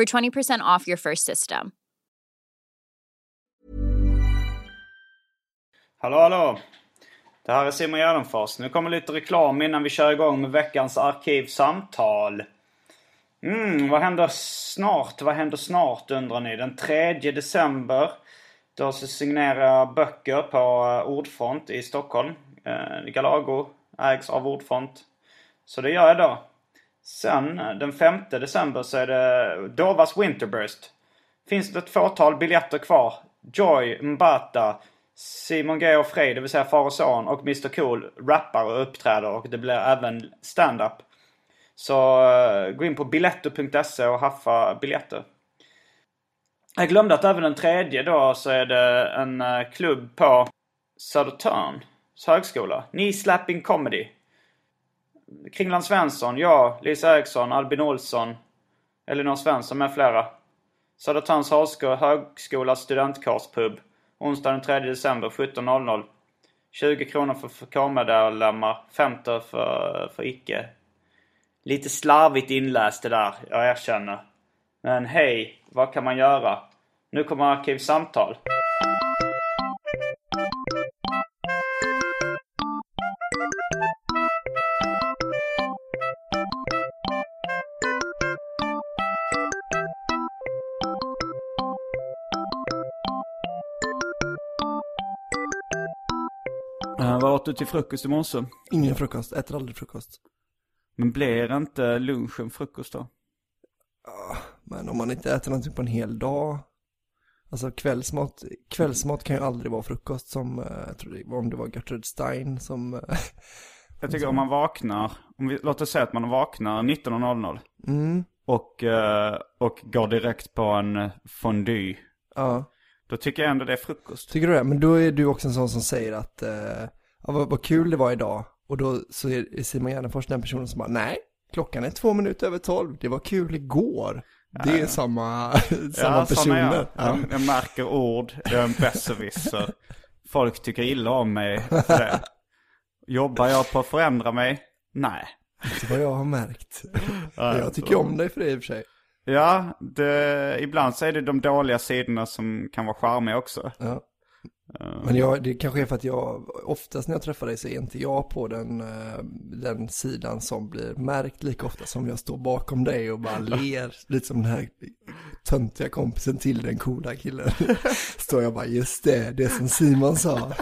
for 20% off your first system. Hallå hallå! Det här är Simon Gärdenfors. Nu kommer lite reklam innan vi kör igång med veckans arkivsamtal. Mm, vad händer snart? Vad händer snart undrar ni? Den 3 december då så signerar jag böcker på eh, Ordfront i Stockholm. Eh, Galago ägs av Ordfront. Så det gör jag då. Sen eh, den 5 december så är det Dovas Winterburst. Finns det ett fåtal biljetter kvar. Joy Mbata, Simon G och Frej, det vill säga far och son och Mr Cool rappar och uppträder och det blir även stand-up. Så eh, gå in på biletto.se och haffa biljetter. Jag glömde att även den tredje då så är det en eh, klubb på Södertörns högskola. Knee Slapping Comedy. Kringland Svensson, jag, Lisa Eriksson, Albin Olsson, Elinor Svensson med flera. Södertörns högskolas studentkårspub. Onsdag den 3 december 17.00. 20 kronor för K-medlemmar, 50 för, för icke. Lite slarvigt inläst det där, jag erkänner. Men hej, vad kan man göra? Nu kommer Arkivsamtal. Du till frukost i morse? Ingen frukost, äter aldrig frukost. Men blir inte lunchen frukost då? Ja, men om man inte äter någonting på en hel dag. Alltså kvällsmat, kvällsmat kan ju aldrig vara frukost som, eh, jag tror det var om det var Gertrude Stein som... eh, Jag tycker om man vaknar, om vi, låt oss säga att man vaknar 19.00 Mm, och, eh, och går direkt på en fondue. ja. Då tycker jag ändå det är frukost. Tycker du det? Men då är du också en sån som säger att, eh, ja, vad, vad kul det var idag. Och då så är Simon Gärdenfors den personen som bara, nej, klockan är två minuter över tolv, det var kul igår. Det är samma, samma personer. är jag. Ja. Jag, jag märker ord, jag är en besserwisser. Folk tycker illa om mig det. Jobbar jag på att förändra mig? Nej. Det vad jag har märkt. Ja, jag tycker om dig för det i och för sig. Ja, det, ibland så är det de dåliga sidorna som kan vara charmiga också. Ja. Men jag, det kanske är för att jag, oftast när jag träffar dig så är inte jag på den, eh, den sidan som blir märkt lika ofta som jag står bakom dig och bara ler. Lite som den här töntiga kompisen till den coola killen. Står jag bara, just det, det som Simon sa.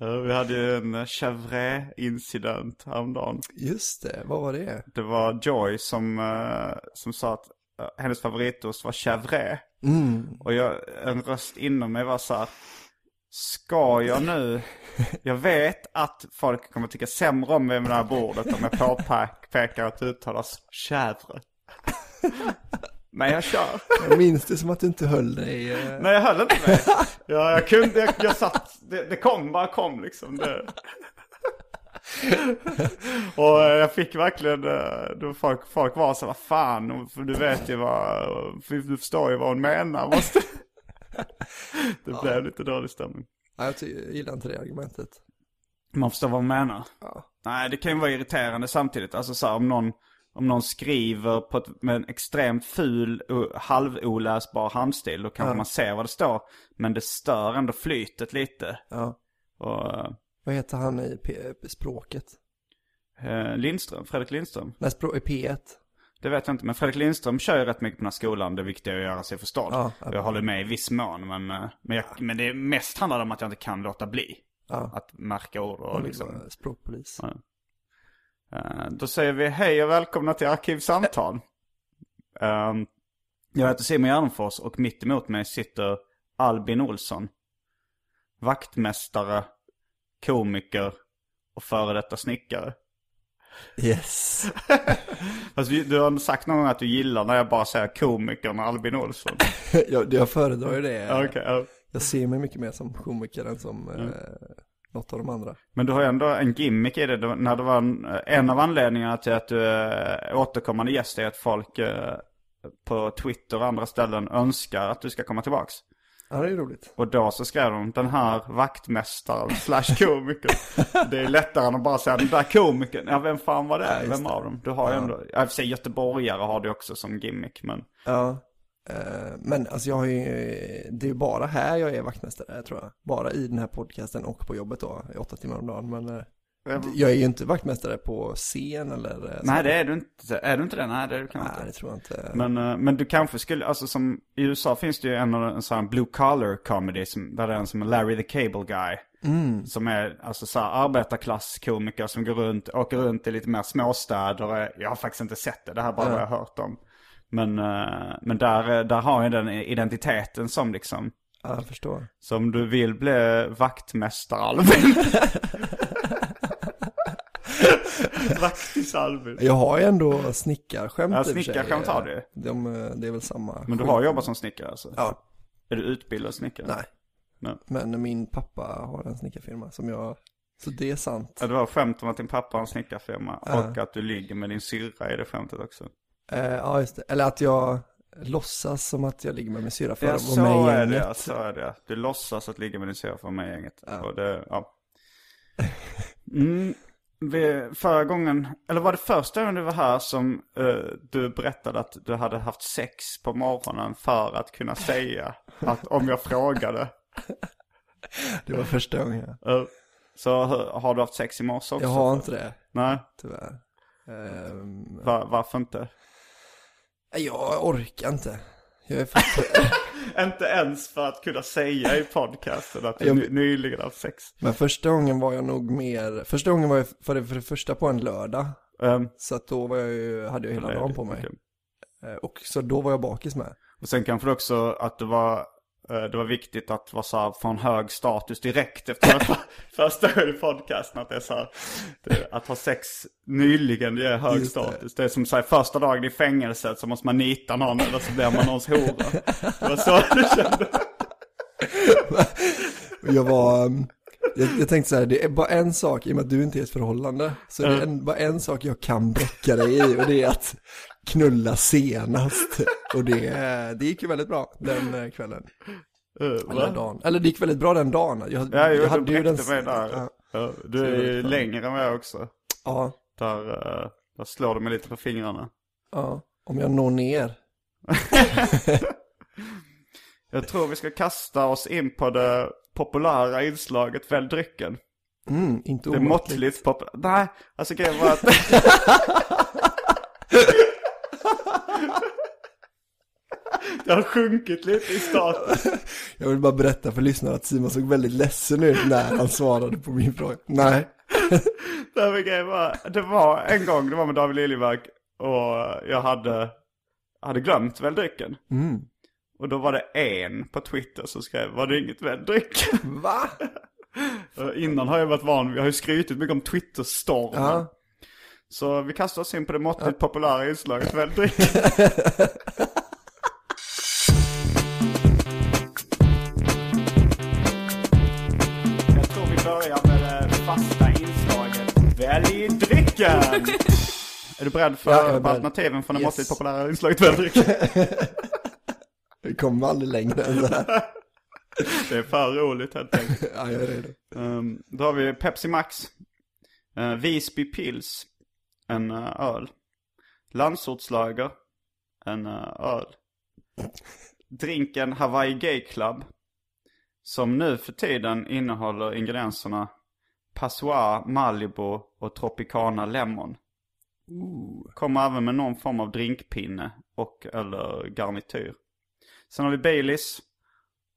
Ja, Vi hade ju en Chevret-incident häromdagen. Just det, vad var det? Det var Joy som, eh, som sa att eh, hennes favoritost var Chevret. Mm, Och jag, en röst inom mig var så här. Ska jag nu? Jag vet att folk kommer tycka sämre om mig med det här bordet om jag påpekar att det uttalas Chèvre. Men jag kör. jag minns det som att du inte höll dig. eh, Nej jag höll inte med. Ja, jag kunde, jag, jag satt, det, det kom bara kom liksom. Det. Och eh, jag fick verkligen, eh, då folk, folk var så vad fan, för du vet ju vad, du förstår ju vad hon menar. Måste. Det blev lite dålig stämning. Ja, jag, gillar inte det argumentet. Man förstår vad hon menar. Ja. Nej, det kan ju vara irriterande samtidigt. Alltså så här, om någon, om någon skriver på ett, med en extremt ful halvoläsbar handstil, då kanske man ser vad det står. Men det stör ändå flytet lite. Ja. Och Vad heter han i P- språket? eh, Lindström, Fredrik Lindström. Nej, språ- i P1. Det vet jag inte. Men Fredrik Lindström kör ju rätt mycket på den här skolan. Det viktiga är att göra sig förstådd. Ja, jag håller med i viss mån. Men, eh, men, jag, men det mest handlar om att jag inte kan låta bli. Ja. Att märka ord och liksom. Språkpolis. Ja. Eh, Då säger vi hej och välkomna till Arkivsamtal. Um, jag heter Simon Gärdenfors och mitt emot mig sitter Albin Olsson. Vaktmästare, komiker och före detta snickare. Yes. Fast du har sagt någon gång att du gillar när jag bara säger komikern Albin Olsson. jag, jag föredrar ju det. Okej, ja. Jag ser mig mycket mer som komiker än som eh, något av de andra. Men du har ju ändå en gimmick i det. När det var en, en av anledningarna till att du är återkommande gäst är att folk eh, på Twitter och andra ställen önskar att du ska komma tillbaks. Ja, det är roligt. Och då så skrev de den här vaktmästaren slash komiker. Det är lättare än att bara säga den där komikern. Ja, vem fan var det? just vem det. av dem? Du har ju ändå, ja, och för sig göteborgare har du också som gimmick. Men Ja. Eh, Men alltså jag har ju, det är ju bara här jag är vaktmästare tror jag. Bara i den här podcasten och på jobbet då, i åtta timmar om dagen. Men eh, jag är ju inte vaktmästare på scen eller eh, nej det är du inte. Är du inte det? Nej det är du kanske Nej, inte. det tror jag inte. Men, eh, men du kanske skulle, alltså som i USA finns det ju en, en sån blue collar comedy som, där det är en som är Larry the Cable Guy. Som är alltså så här arbetarklasskomiker som går runt, åker runt i lite mer småstäder. Jag har faktiskt inte sett det, det här är bara vad jag har hört om. Men, eh, men där, där har jag den identiteten som liksom, Ja, jag förstår. som du vill bli vaktmästare Albin. Vaktis Albin. Jag har ju ändå snickarskämt Ja, snickarskämt har du. De, eh, det är väl samma. Men du har jobbat som snickare alltså? Ja, Är du utbildad snickare? nej. Nej. Men min pappa har en snickarfirma som jag, så det är sant. Ja, det var skämt om att din pappa har en snickarfirma. Ja. Och att du ligger med din syrra i det skämtet också. Eh, ja, just det. Eller att jag låtsas som att jag ligger med min syrra för Ja, att vara med i gänget. ja, Så är det. Du låtsas att ligga med din syrra för att vara med i gänget. Ja. Och det, ja. Mm, förra gången, eller var det första gången du var här som eh, du berättade att du hade haft sex på morgonen för att kunna säga att om jag frågade. Det var första gången. Eh, så har- du haft sex i morse också? Jag har inte det, Nej, tyvärr. Ehm, var, varför inte? jag orkar inte. Jag är för... Inte ens för att kunna säga i podcasten att Jag- ny- nyligen haft sex. Men första gången var jag nog mer, första gången var jag för det, för det första på en lördag. Um, Så att då var jag ju, hade jag hela dagen på mig. okej. Eh, Och så då var jag bakis med. Och sen kanske också att det var, det var viktigt att vara så här, få en hög status direkt efter för, första podcasten. Att det är så här, det, att ha sex nyligen, det är hög Just det. status. Det. är som så här, första dagen i fängelset så måste man nita någon eller så blir man någons hora. Det var så du kände. Jag var, um, jag, jag tänkte så här, det är bara en sak, i och med att du inte är ett förhållande, så det är en, bara en sak jag kan bräcka dig i och det är att knulla senast. Och det, det gick ju väldigt bra den eh, kvällen. Uh, Eller den dagen. Eller det gick väldigt bra den dagen. Jag, Ja, jo, jag du bräckte mig där. Ja, Ja, du är ju längre än jag också. ja, Där, eh, där slår du mig lite på fingrarna. ja, om jag når ner. Jag tror vi ska kasta oss in på det populära inslaget Välj drycken. Mm, inte Det är omåttligt. måttligt populärt. Nej, alltså grejen var att... det har sjunkit lite i status. Jag vill bara berätta för lyssnarna att Simon såg väldigt ledsen ut när han svarade på min fråga. Nej. Det var en gång, det var med David Liljemark och jag hade, hade glömt Välj drycken. Mm. Och då var det en på Twitter som skrev, var det inget Välj drycken? Va? Innan har jag varit van, vi har ju skrytit mycket om Twitter-stormen. Ja. Så vi kastar oss in på det måttligt populära inslaget Välj drycken. Drycken! Är du beredd för Ja, beredd. alternativen från det Yes. måttligt populära inslaget Välj drycken? Vi kommer aldrig längre än så här. Det är för roligt helt enkelt. Ja, jag är redo. Um, då har vi Pepsi Max. Uh, Visby Pils. En uh, öl. Landsortslager. En uh, öl. Drinken Hawaii Gay Club. Som nu för tiden innehåller ingredienserna Passoir, Malibu och Tropicana Lemon. Kommer även med någon form av drinkpinne och eller garnityr. Sen har vi Baileys.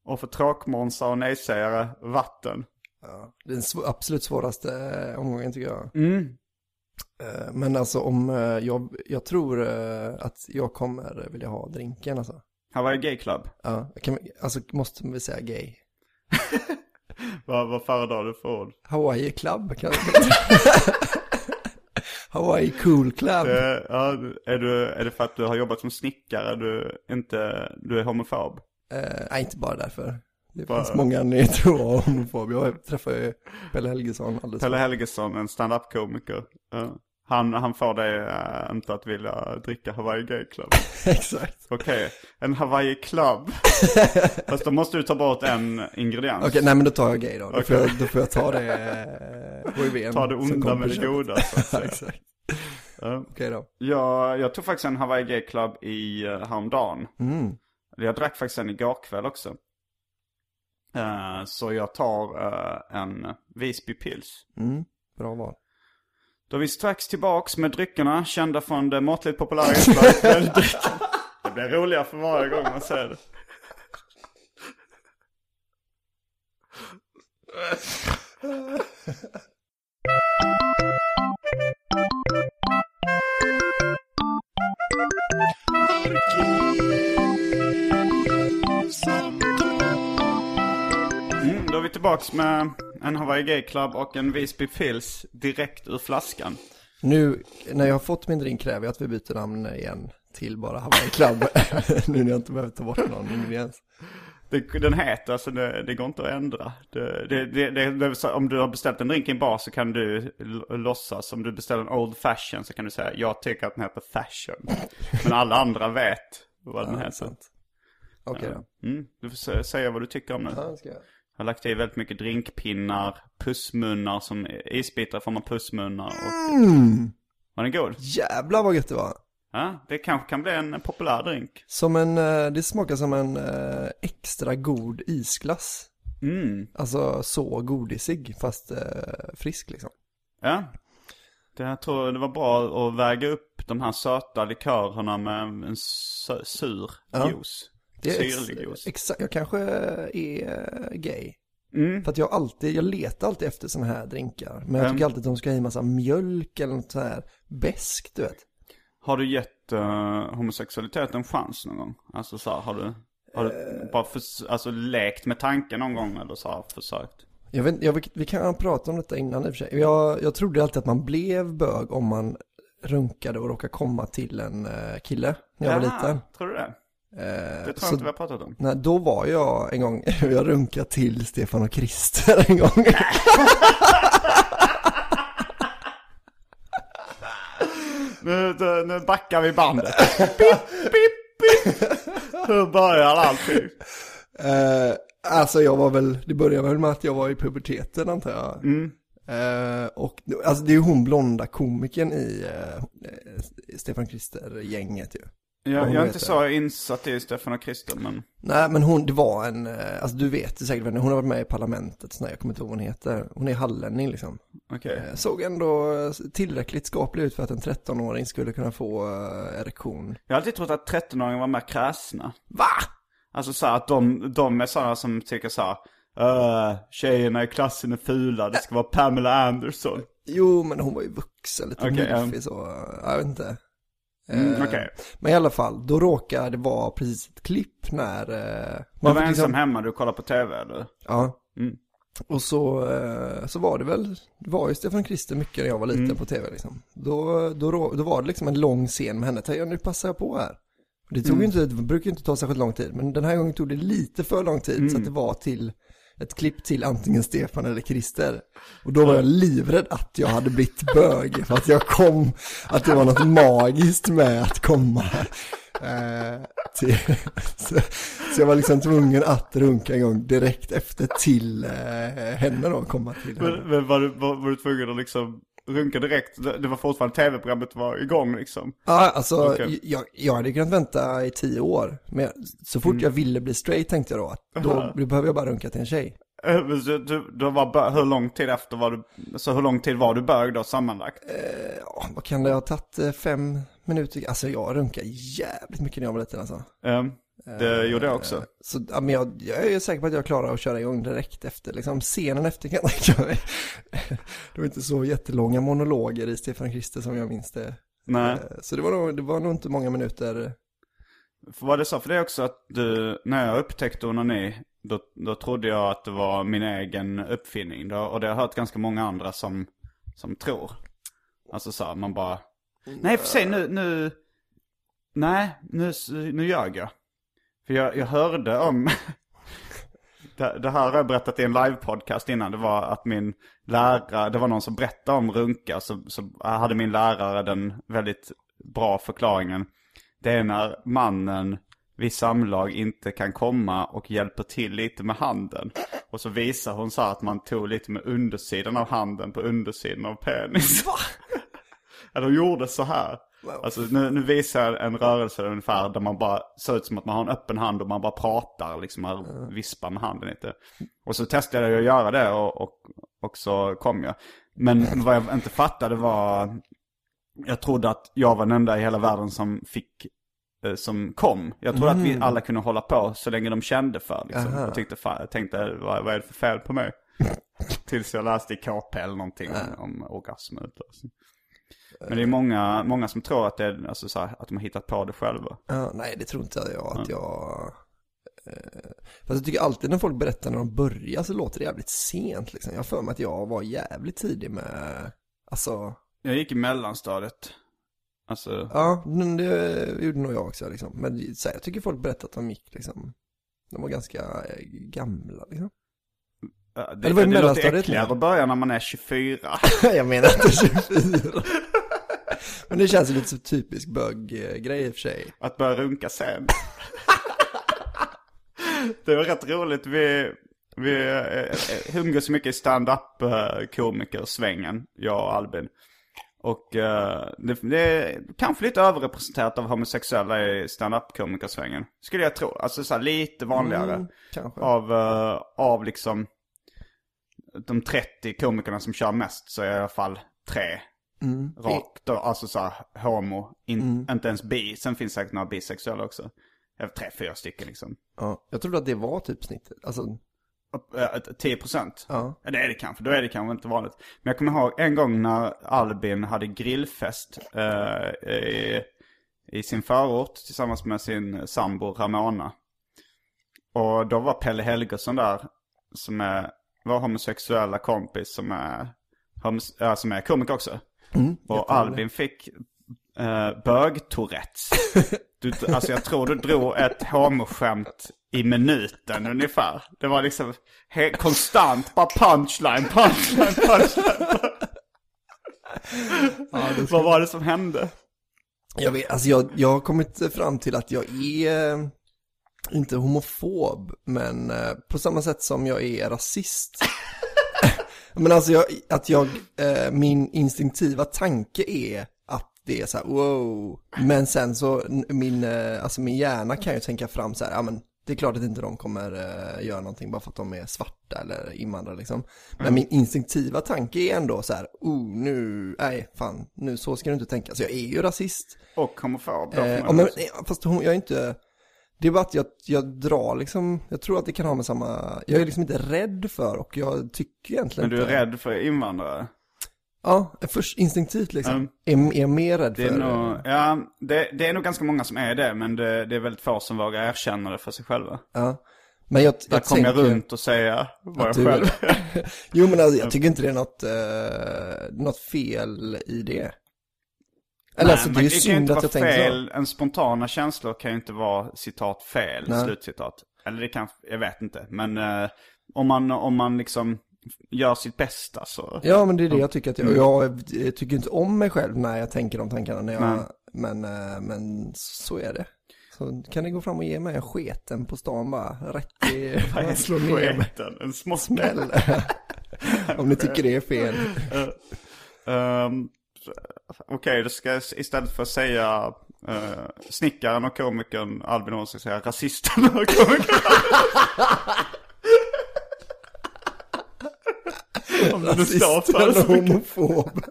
Och för tråkmånsar och nejsägare, vatten. Ja, det är den sv- absolut svåraste eh, omgången tycker jag. Mm. Eh, Men alltså om eh, jag, jag tror att jag kommer vilja ha drinken alltså. Hawaii Gay Club. Ja, kan, alltså måste vi säga gay? Vad, vad föredrar du för ord? Hawaii Club kan Hawaii Cool Club. Eh, ja, är, du, är det för att du har jobbat som snickare, du, inte, du är homofob? Eh, nej, inte bara därför. Det Bara- finns många anledningar till att vara homofob. Jag träffade ju Pelle Helgesson alldeles Pelle Helgesson, en stand-up-komiker. Eh, han, han får dig eh, inte att vilja dricka Hawaii Gay Club. Exakt. Okej, en Hawaii Club. Fast då måste du ta bort en ingrediens. Okej, nej men då tar jag gay då. Då, får, jag, då får jag ta det eh, HIVn. Ta det onda med det goda, så att säga. exakt. Ja. Okej då. Jag, jag tog faktiskt en Hawaii Gay Club i uh, häromdagen. Mm. Jag drack faktiskt en igår kväll också. Eh, så jag tar eh, en Visby Pils. Mm. Bra val. Då är vi strax tillbaks med dryckerna, kända från det måttligt populära inslaget Det blir roligare för varje gång man säger det. Mm, då är vi tillbaks med en Hawaii Gay Club och en Visby Pils direkt ur flaskan. Nu, när jag har fått min drink kräver jag att vi byter namn igen till bara Hawaii Club. nu när jag inte behöver ta bort någon ingrediens. Det, den heter, alltså det, det går inte att ändra. Det, om du har beställt en drink i en bar så kan du låtsas, om du beställer en Old Fashion så kan du säga jag tycker att den heter Fashion. Men alla andra vet vad den Ja, heter. sant. Okej då. Mm, du får sä- säga vad du tycker om den. Ja, jag. Har lagt i väldigt mycket drinkpinnar, pussmunnar som isbitar i form av pussmunnar. Och, Mm. var den god? Jävlar vad gött det var. Ja, det kanske kan bli en populär drink. Som en, eh, det smakar som en eh, extra god isglass. Mm, Alltså så godisig fast eh, frisk liksom. ja. Det jag tror det var bra att väga upp de här söta likörerna med en sur Ja. juice. Det är Syrlig juice. Exakt, jag kanske är eh, gay. Mm. För att jag alltid, jag letar alltid efter sådana här drinkar. Men jag Mm. tycker alltid att de ska ha i massa mjölk eller något så här beskt, du vet. Har du gett uh, homosexualitet en chans någon gång? Alltså så här, har du, har du Eh. bara för, alltså, lekt med tanken någon gång eller så här, försökt? Jag vet, jag, vi kan prata om detta innan i och för sig. Jag, jag trodde alltid att man blev bög om man runkade och råkade komma till en kille när jag var Jaha, liten. Tror du det? Eh, Det tror så- jag inte vi har pratat om. Nej, då var jag en gång, jag runkade till Stefan och Christer en gång. Nu, nu, backar vi bandet. pip, pip, pip. Hur börjar allting? Eh, alltså jag var väl, det började väl med att jag var i puberteten antar jag. Mm. Eh, och alltså det är ju hon blonda komikern i eh, Stefan Krister-gänget ju. Jag, jag är inte så insatt i Stefan och Christer, men... Nej men hon, det var en, eh, alltså du vet ju säkert vem det hon har varit med i parlamentet, sån här, jag kommer inte ihåg vad hon heter. Hon är hallänning liksom. Okej. Eh, Såg ändå eh, tillräckligt skaplig ut för att en 13-åring skulle kunna få erektion. Jag har alltid trott att 13-åringar var mer kräsna. Va? Alltså så att de, de är sådana som tycker så här. Uh, tjejerna i klassen är fula, det ska vara Pamela Anderson. Jo men hon var ju vuxen, lite Okej, ja. milfig så, jag vet inte. Mm, Eh, Okej. Men i alla fall, då råkade det vara precis ett klipp när... eh, Du var fick ensam liksom- hemma, du kollar på tv eller? Ja. Mm. Och så, eh, så var det väl, det var ju Stefan Krister mycket när jag var liten Mm. på tv liksom. Då, då, då var det liksom en lång scen med henne, tänkte jag nu passar jag på här. Det tog Mm. ju inte, det brukar ju inte ta särskilt lång tid, men den här gången tog det lite för lång tid Mm. så att det var till ett klipp till antingen Stefan eller Christer. Och då var jag livrädd att jag hade blivit bög, för att jag kom, att det var något magiskt med att komma eh, till, så, så jag var liksom tvungen att runka en gång direkt efter till eh, henne då, komma till henne. Men, men var, du, var, var du tvungen att liksom runka direkt? Det, var fortfarande tv-programmet var igång liksom? Ja, alltså Okej. jag, jag hade kunnat vänta i tio år. Men så fort jag ville bli straight tänkte jag då att då, Mm. Då behöver jag bara runka till en tjej. Eh, Du, du, du var hur lång tid efter var du, så hur lång tid var du bög då sammanlagt? Ja, vad kan det ha tagit? eh, Fem minuter? Alltså jag runkar jävligt mycket när jag var liten alltså. Um, det gjorde jag också. Så ja, men jag, jag är säker på att jag klarar att köra igång direkt efter. Liksom, scenen efter kan jag tänka mig. Det var inte så jättelånga monologer i Stefan Krister som jag minns det. Nej. Eh, Så det var, nog, det var nog inte många minuter. Var det så för det också att du, när jag upptäckte onani, då, då trodde jag att det var min egen uppfinning. Då, och det har jag hört ganska många andra som, som tror. Alltså så här, man bara, nej för sig nu, nu, nej, nu, nu ljög jag. För jag, jag hörde om, det, det här har jag berättat i en livepodcast innan. Det var att min lärare, det var någon som berättade om runka. Så, så hade min lärare den väldigt bra förklaringen. Det är när mannen vid samlag inte kan komma och hjälper till lite med handen. Och så visar hon så här att man tog lite med undersidan av handen på undersidan av penis. Va? ja, de gjorde så här. Alltså nu, nu visar jag en rörelse ungefär där man bara ser ut som att man har en öppen hand och man bara pratar liksom, man vispar med handen lite. Och så testade jag att göra det och, och, och så kom jag. Men vad jag inte fattade var, jag trodde att jag var den enda i hela världen som fick, eh, som kom. Jag trodde att vi alla kunde hålla på så länge de kände för liksom. Aha. Jag tyckte, fan, jag tänkte, vad, vad är det för fel på mig? Tills jag läste i KP eller någonting om, om orgasm utlösning. Men det är många, många som tror att det är, alltså så här, att de har hittat på det själva. Ja, nej, det tror inte jag att jag... Eh, fast jag tycker alltid när folk berättar när de börjar så låter det jävligt sent liksom. Jag har för mig att jag var jävligt tidig med, alltså, Jag gick i mellanstadiet. Alltså, ja, men det gjorde nog jag också liksom. Men så här, jag tycker folk berättar att de gick liksom, de var ganska eh, gamla liksom. ja, det, det var i det, låter äckligare att börja när man är 24. jag menar inte 24. men det känns lite så typisk bög-grej i och för sig. Att börja runka sen. det var rätt roligt. Vi, vi eh, umgås mycket i stand-up eh, komikersvängen, jag och Albin. Och eh, det, det är kanske lite överrepresenterat av homosexuella i stand-up komikersvängen. Skulle jag tro. Alltså så här, lite vanligare. Mm. Av, eh, av liksom de 30 komikerna som kör mest så är i alla fall tre Mm. rakt då, alltså så här, homo, in, inte ens bi. Sen finns säkert några bisexuella också. Tre, fyra stycken liksom. Ja, jag trodde att det var typ snittet. Alltså, Upp, eh, 10 procent? Ja. Det är det kanske, då är det kanske inte vanligt. Men jag kommer ihåg en gång när Albin hade grillfest eh, i, i sin förort tillsammans med sin sambo Ramona. Och då var Pelle Helgesson där, som är vår homosexuella kompis som är, homos, ja, som är komiker också. Och Albin fick eh, bög-tourettes. Alltså jag tror du drog ett homoskämt i minuten ungefär. Det var liksom konstant, bara punchline, punchline, punchline. Vad var det som hände? Jag, vet, alltså jag, jag har kommit fram till att jag är eh, inte homofob, men eh, på samma sätt som jag är rasist. Men alltså jag, att jag, eh, min instinktiva tanke är att det är så här, wow. Men sen så, min, eh, alltså min hjärna kan ju tänka fram så här, ja men det är klart att inte de kommer eh, göra någonting bara för att de är svarta eller invandrare liksom. Men min instinktiva tanke är ändå så här, oh nu, nej fan, nu så ska du inte tänka. Så jag är ju rasist. Och homofob då, Eh, ja, men, eh, fast hon, jag är inte, det är bara att jag, jag drar liksom, jag tror att det kan ha med samma, jag är liksom inte rädd för och jag tycker egentligen Men du är inte. rädd för invandrare? Ja, först instinktivt liksom. Mm. Är, är mer rädd Det är för, nog, ja, det, det är nog ganska många som är det, men det, det är väldigt få som vågar erkänna det för sig själva. ja. Men jag, Där jag kommer jag runt och säga vad jag du själv Jo men alltså, jag tycker inte det är något, eh, något fel i det. Eller alltså det är ju synd att jag tänker så. fel. En spontana känslor kan ju inte vara citat fel, Nej. slutcitat. Eller det kan, jag vet inte. Men eh, om, man, om man liksom gör sitt bästa så. Ja men det är det jag tycker att Mm. jag, jag, jag tycker inte om mig själv när jag tänker de tankarna när jag, Nej. men, eh, men så är det. Så kan ni gå fram och ge mig en sketen på stan bara, rätt i, slå ner mig. En småsmäll. Smäll. Om ni tycker det är fel. Um, Okej, då ska jag s- istället för att säga uh, snickaren och komikern Albin Olsson säga rasisten och komikern. du rasist för eller så homofob.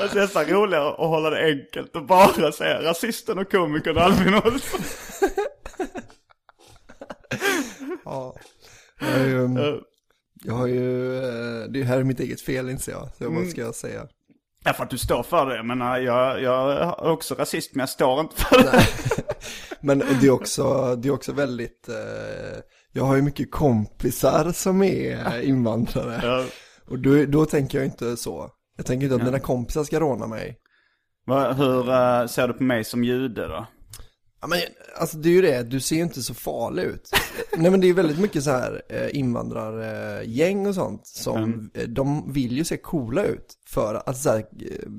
Alltså det är nästan roligare att hålla det enkelt och bara säga rasisten och komikern Albin Olsson. Ja. Jag har ju, Eh, jag har ju, eh, det här är mitt eget fel inser jag, så Mm. vad ska jag säga? Ja, för att du står för det. Menar, jag, jag är också rasist, men jag står inte för det. Men det är också, det är också väldigt, eh, jag har ju mycket kompisar som är invandrare. Ja. Och då, då tänker jag inte så. Jag tänker inte att mina kompisar ska råna mig. Va- Hur eh, ser du på mig som jude då? Ja men alltså det är ju det, du ser ju inte så farlig ut. Nej men det är ju väldigt mycket så här eh, invandrargäng och sånt som, Mm. eh, de vill ju se coola ut. För att, alltså så här, eh,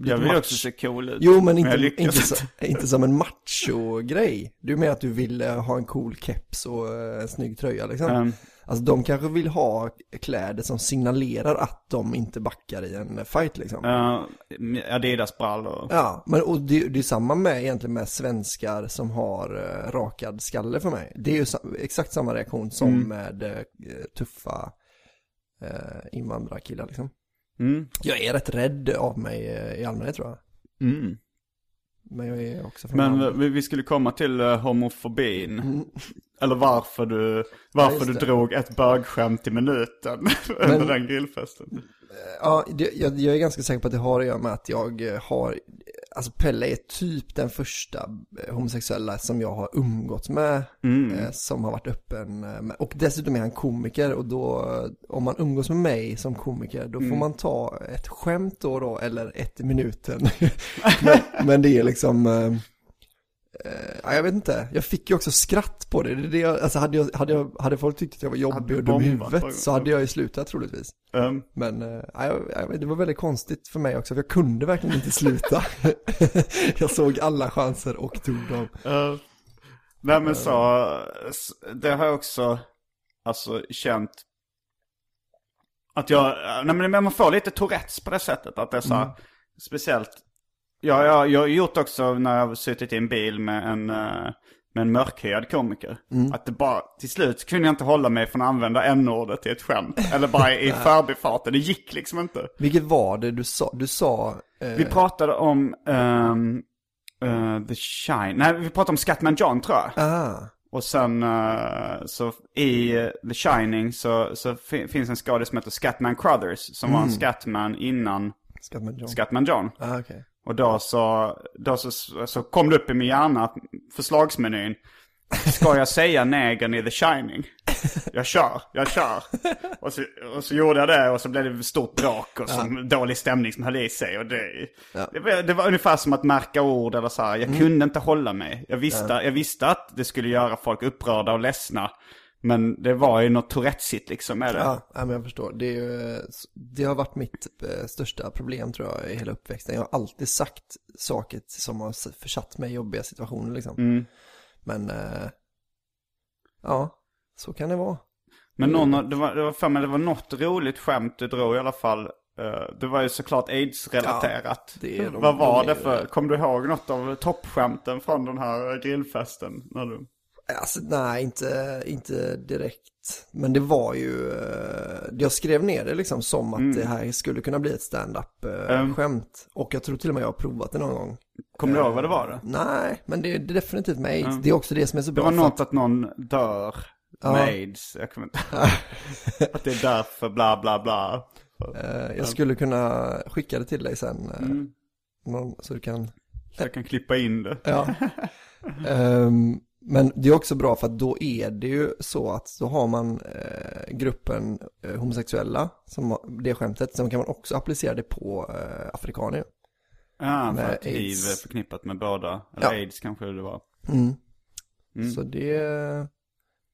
Jag vill match- också se cool ut. Jo men inte, lyckas inte, så, inte som en macho-grej. Du menar att du vill ha en cool keps och en snygg tröja liksom. Mm. Alltså de kanske vill ha kläder som signalerar att de inte backar i en fight liksom. Uh, Adidas-brallor. Ja, men och det, det är samma med egentligen med svenskar som har uh, rakad skalle för mig. Det är ju sa, exakt samma reaktion som Mm. med uh, tuffa uh, invandrarkillar liksom. Mm. Jag är rätt rädd av mig i allmänhet tror jag. Mm. Men jag är också från Men Malmö. vi, skulle komma till uh, homofobin. Mm. Eller varför du, varför just du det. drog ett bögskämt i minuten under den grillfesten. Ja, det, jag, jag är ganska säker på att det har att göra med att jag eh, har, alltså Pelle är typ den första eh, homosexuella som jag har umgått med, Mm. eh, som har varit öppen eh, med, och dessutom är han komiker och då, eh, om man umgås med mig som komiker, då får Mm. man ta ett skämt då och då, eller ett i minuten. men, men det är liksom, eh, ja, jag vet inte, jag fick ju också skratt på det, det, det jag, alltså hade, jag, hade, jag, hade folk tyckt att jag var jobbig och dum i huvudet så hade jag ju slutat troligtvis. Um, Men eh, ja, jag, det var väldigt konstigt för mig också, för jag kunde verkligen inte sluta. jag såg alla chanser och tog dem. uh, nej men så, s- det har jag också, alltså känt. Att jag, nej men man får lite Tourettes på det sättet. Att det är så här, speciellt. Ja, jag, jag har gjort också när jag har suttit i en bil med en, eh, med en mörkhyad komiker. Att det bara, till slut kunde jag inte hålla mig från att använda n-ordet i ett skämt. Eller bara i förbifarten, det gick liksom inte. Vilket var det du sa? Du sa... Eh, Vi pratade om ehm, eh, The Shine, nej vi pratade om Scatman John tror jag. ah, Och sen eh, så i The Shining så, så fi- finns en skådis som heter Scatman Crothers. Som var en Scatman innan Scatman John. Scatman John. Ah, okej. Och då så, då så, så kom det upp i min hjärna förslagsmenyn. Ska jag säga negern i The Shining? Jag kör, jag kör. Och så, och så gjorde jag det och så blev det stort bråk och så dålig stämning som höll i sig. Och det, det, var, det var ungefär som att märka ord eller så här. Jag kunde inte hålla mig. Jag visste, jag visste att det skulle göra folk upprörda och ledsna. Men det var ju något Tourettesigt liksom med det. Ja, men jag förstår. Det, ju, det har varit mitt eh, största problem tror jag i hela uppväxten. Jag har alltid sagt saker som har försatt mig i jobbiga situationer liksom. Mm. Men, eh, ja, så kan det vara. Men någon, av- det var, det var för mig, det var något roligt skämt du drog i alla fall. Eh, Det var ju såklart aids-relaterat. Ja, Vad var de det för, kom du ihåg något av toppskämten från den här grillfesten? När du... Alltså nej, inte, inte direkt. Men det var ju, eh, jag skrev ner det liksom som att det här skulle kunna bli ett stand-up eh, Mm. skämt. Och jag tror till och med jag har provat det någon gång. Kommer du ihåg vad det var då? Nej, men det är det definitivt med aids. Det är också det som är så Det bra. var för något att- någon dör Ja. med aids. Jag kommer inte Att det är därför bla bla bla. eh, jag skulle kunna skicka det till dig sen. eh, Mm. så du kan, Så jag kan klippa in det. ja. Ehm, men det är också bra för att då är det ju så att då har man eh, gruppen eh, homosexuella, som det skämtet, sen kan man också applicera det på eh, afrikaner. Ja, för Med att hiv är förknippat med båda. Eller Ja. aids kanske det var. Mm. Mm. Så det,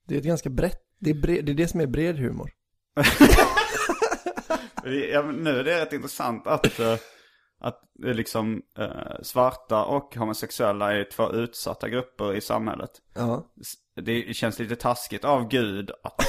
det är ett ganska brett, det är, bred, det är det som är bred humor. Ja, men nu är det rätt intressant att, eh, att är liksom eh, svarta och homosexuella är två utsatta grupper i samhället. Ja, Det känns lite taskigt av Gud att,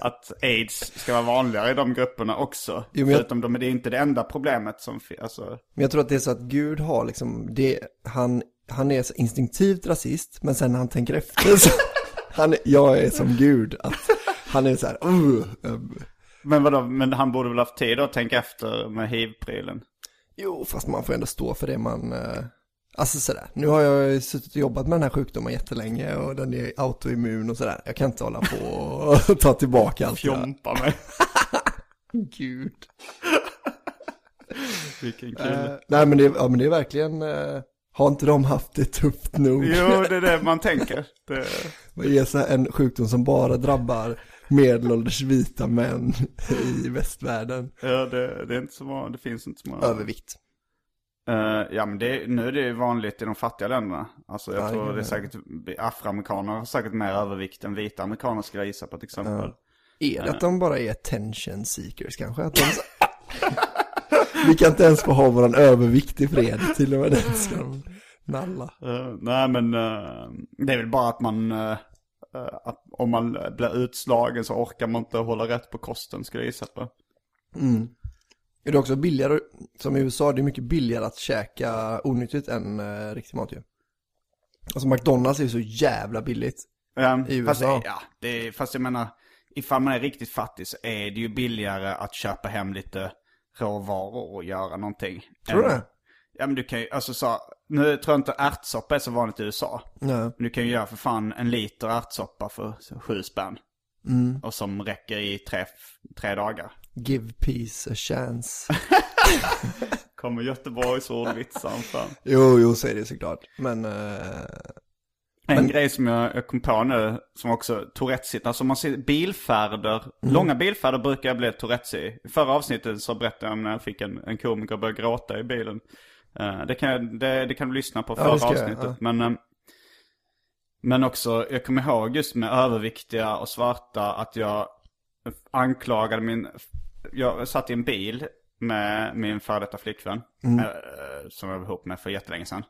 att aids ska vara vanligare i de grupperna också. Jo, men jag- Förutom de, det är inte det enda problemet som finns. Alltså, men jag tror att det är så att Gud har liksom, det, han, han är så instinktivt rasist, men sen när han tänker efter så, han, jag är som Gud, att han är så här, uh, um, Men vadå, men han borde väl haft tid att tänka efter med hiv-prylen? Jo, fast man får ändå stå för det man... Eh, alltså sådär, nu har jag ju suttit och jobbat med den här sjukdomen jättelänge och den är autoimmun och sådär. Jag kan inte hålla på och ta tillbaka allt. Fjompa mig. Gud. Vilken kille. Eh, nej men det, ja, men det är verkligen, eh, har inte de haft det tufft nog? Jo, det är det man tänker. Det... Är så här en sjukdom som bara drabbar medelålders vita män i västvärlden? Ja, det, det är inte så många, det finns inte så många. Övervikt. Eh, ja, men det, nu är det ju vanligt i de fattiga länderna. Alltså jag Ja, tror ja, det är ja. säkert, afroamerikaner har säkert mer övervikt än vita amerikaner skulle jag gissa på till exempel. Är det att de bara är attention seekers kanske? Att de... Vi kan inte ens få ha våran övervikt i fred, till och med den ska de nalla. Eh, nej men det är väl bara att man, att om man blir utslagen så orkar man inte hålla rätt på kosten skulle jag gissa på. Är det också billigare, som i USA, det är mycket billigare att käka onyttigt än uh, riktig mat ju. Alltså McDonalds är ju så jävla billigt. Um, I fast, USA. ja, det är, fast jag menar, ifall man är riktigt fattig så är det ju billigare att köpa hem lite råvaror och göra någonting. Tror du det? Ja men du kan ju, alltså så, nu tror jag inte ärtsoppa är så vanligt i USA. Ja. Men du kan ju göra för fan en liter ärtsoppa för så sju spänn. Mm. Och som räcker i tre, tre dagar. Give peace a chance. Kommer Göteborgs ordvitsar fan. jo, jo, så är det såklart. Men, eh, En grej som jag, kom på nu, som också Tourettes alltså man ser bilfärder, långa bilfärder brukar jag bli Tourettes i. I förra avsnittet så berättade jag om när jag fick en, en komiker börja gråta i bilen. Eh, det, kan det, det kan du lyssna på Ja, förra det ska jag, avsnittet. ja. Men, eh, men också, jag kommer ihåg just med överviktiga och svarta att jag anklagade min, jag satt i en bil med min före detta flickvän. eh, som jag var ihop med för jättelänge sedan.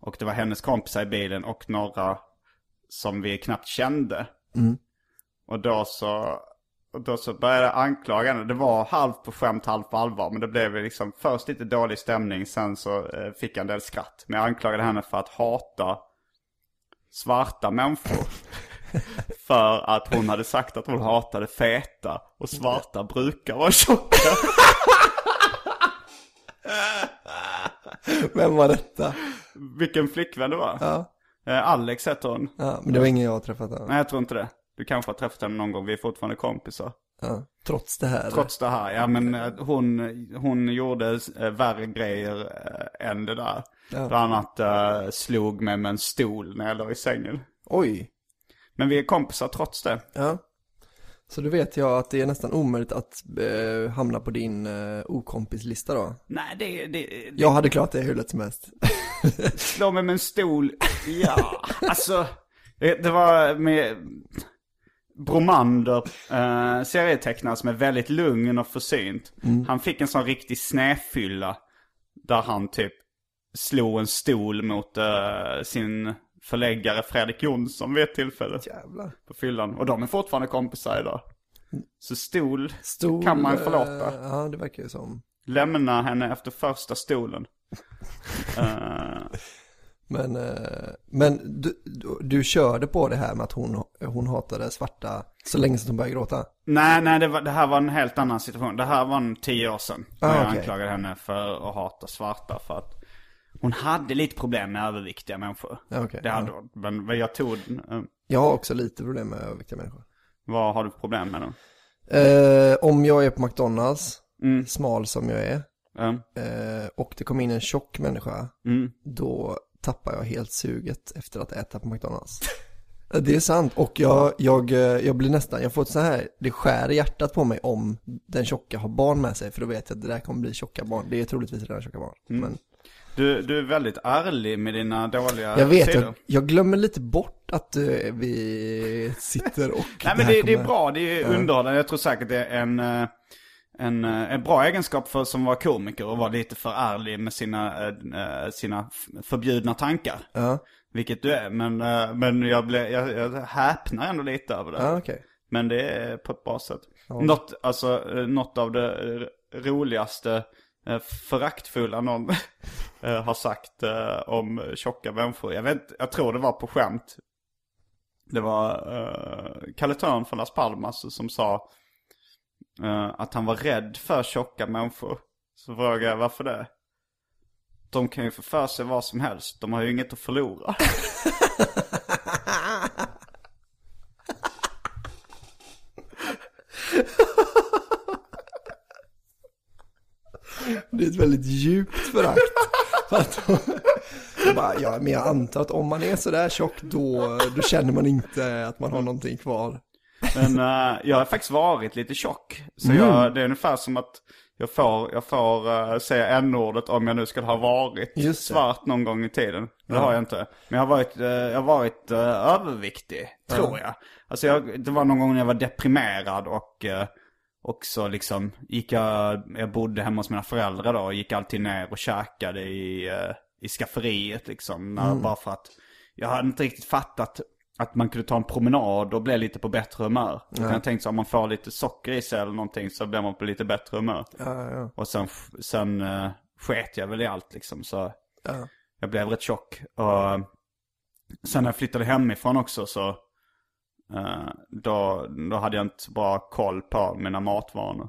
Och det var hennes kompisar i bilen och några som vi knappt kände. Och då så, och då så började jag anklaga henne. Det var halvt på skämt, halvt på allvar. Men det blev liksom först lite dålig stämning. Sen så eh, fick jag en del skratt. Men jag anklagade henne för att hata svarta människor. för att hon hade sagt att hon hatade feta. Och svarta brukar vara tjocka. vem var detta? Vilken flickvän det var. Ja. Eh, Alex heter hon. Ja, men det var ingen jag har träffat än. Nej, jag tror inte det. Du kanske har träffat henne någon gång. Vi är fortfarande kompisar. Ja. Trots det här. Trots det här, ja men eh, hon, hon gjorde eh, värre grejer eh, än det där. Ja. Bland annat eh, slog mig med en stol när jag låg i sängen. Oj. Men vi är kompisar trots det. Ja. Så då vet jag att det är nästan omöjligt att eh, hamna på din eh, okompislista då. Nej, det, det, det Jag hade klarat det hur lätt som helst. slå mig med en stol. Ja, alltså. Det, det var med Bromander, eh, serietecknare som är väldigt lugn och försynt. Han fick en sån riktig snäfylla. Där han typ slog en stol mot eh, sin förläggare Fredrik Jonsson vid ett tillfälle. Jävlar. På fyllan. Och de är fortfarande kompisar idag. Så stol, Stol, kan man eh, förlåta. Ja, det verkar ju som. Lämna henne efter första stolen. Eh, Men, eh, men du, du, körde på det här med att hon, hon hatade svarta så länge som hon började gråta. Nej, nej, det, var, det här var en helt annan situation. Det här var en tio år sedan. Ah, jag okej. anklagade henne för att hata svarta. För att hon hade lite problem med överviktiga människor. Okej, det hade ja. hon. Men men jag tog, eh, Jag har också lite problem med överviktiga människor. vad har du problem med då? Eh, om jag är på McDonalds, Mm. smal som jag är, Eh, eh, och det kommer in en tjock människa, mm. då tappar jag helt suget efter att äta på McDonalds. Det är sant och jag, jag, eh, jag blir nästan, jag får ett så här, det skär i hjärtat på mig om den tjocka har barn med sig för då vet jag att det där kommer bli tjocka barn. Det är troligtvis redan tjocka barn. Mm. Men Du, du är väldigt ärlig med dina dåliga jag vet, sidor. jag, jag glömmer lite bort att eh, vi sitter och Nej men här det, det är kommer- bra, det är underhållande. Jag tror säkert det är en, eh, en, eh, en bra egenskap för som var komiker och vara lite för ärlig med sina, eh, sina förbjudna tankar. Ja, Vilket du är, men, eh, men jag, ble, jag, jag häpnar ändå lite över det. ja okej. Men det är på ett bra sätt. Något, alltså, något av det roligaste, föraktfulla någon har sagt om tjocka människor. Jag, vet, jag tror det var på skämt. Det var uh, Kalle Törn från Las Palmas som sa att han var rädd för tjocka människor. Så frågade jag varför det? De kan ju få för sig vad som helst. De har ju inget att förlora. Det är ett väldigt djupt förakt. Ja, men jag antar att om man är sådär tjock då, då känner man inte att man har någonting kvar. Men eh, jag har faktiskt varit lite tjock. Så Mm. jag, det är ungefär som att jag får, jag får eh, säga n-ordet om jag nu skulle ha varit svart någon gång i tiden. Det har jag inte. Men jag har varit, eh, jag har varit eh, överviktig, tror jag. Alltså jag, det var någon gång när jag var deprimerad och uh, också liksom gick jag, jag bodde hemma hos mina föräldrar då och gick alltid ner och käkade i, i skafferiet liksom. När, Bara för att jag hade inte riktigt fattat att man kunde ta en promenad och bli lite på bättre humör. Utan jag tänkte så om man får lite socker i sig eller någonting så blir man på lite bättre humör. Ja, ja, Och sen, sen uh, sket jag väl i allt liksom. Så ja. jag blev rätt tjock. Och sen när jag flyttade hemifrån också så eh, då, då hade jag inte bra koll på mina matvanor.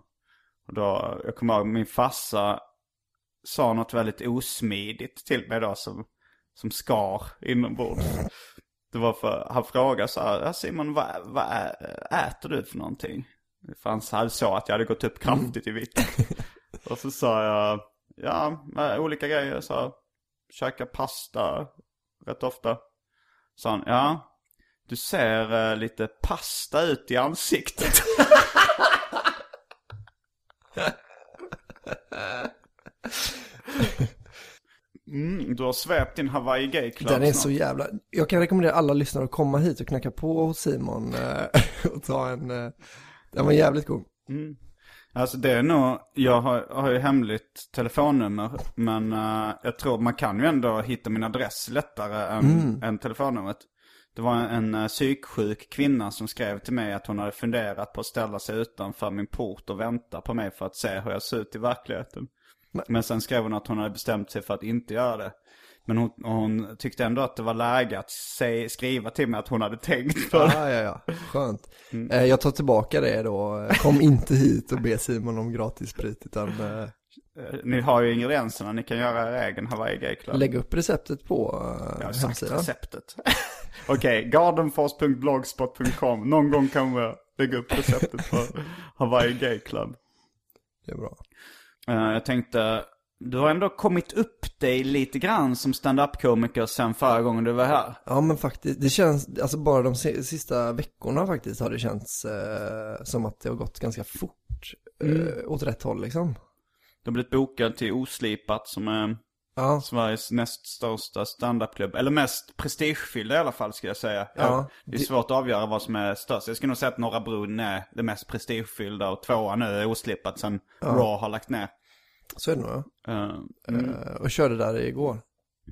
Och då, jag kommer ihåg min farsa sa något väldigt osmidigt till mig då som, som skar inombords. Det var för, han frågade så här, "Ja, Simon vad, vad äter du för någonting? För han så att jag hade gått upp kraftigt i vikt. Och så sa jag, ja, med olika grejer. Så käka pasta rätt ofta. Sa han, ja, du ser eh, lite pasta ut i ansiktet. Mm, du har svept din Hawaii Gay Club Den är snart. så jävla... Jag kan rekommendera alla lyssnare att komma hit och knacka på hos Simon eh, och ta en... eh, Den var jävligt god. Alltså det är nog, jag har, har ju hemligt telefonnummer. Men eh, jag tror man kan ju ändå hitta min adress lättare än, än telefonnumret. Det var en, en uh, psyksjuk kvinna som skrev till mig att hon hade funderat på att ställa sig utanför min port och vänta på mig för att se hur jag ser ut i verkligheten. Men sen skrev hon att hon hade bestämt sig för att inte göra det. Men hon, hon tyckte ändå att det var läge att säg, skriva till mig att hon hade tänkt på det. Ja, ja, ja. Skönt. Eh, Jag tar tillbaka det då. Kom inte hit och be Simon om gratis sprit utan eh, Eh, Ni har ju ingredienserna, ni kan göra er egen Hawaii Gay Club. lägg upp receptet på eh, Jag har sagt hemsidan. receptet. Okej, gardenfors.blogspot.com. Någon gång kan vi lägga upp receptet på Hawaii Gay Club. Det är bra. Eh, jag tänkte, du har ändå kommit upp dig lite grann som stand-up-komiker sen förra gången du var här. Ja men faktiskt, det känns, alltså bara de si- sista veckorna faktiskt har det känts eh, som att det har gått ganska fort eh, åt rätt håll liksom. Du har blivit bokad till Oslipat som är Ja, Sveriges näst största standup-klubb. Eller mest prestigefyllda i alla fall ska jag säga. Ja, det är svårt att avgöra vad som är störst. Jag skulle nog säga att Norra Brunn är det mest prestigefyllda och tvåan nu är Oslipat sen Raw har lagt ner. Så är det nog ja. Eh, Eh, och körde där igår.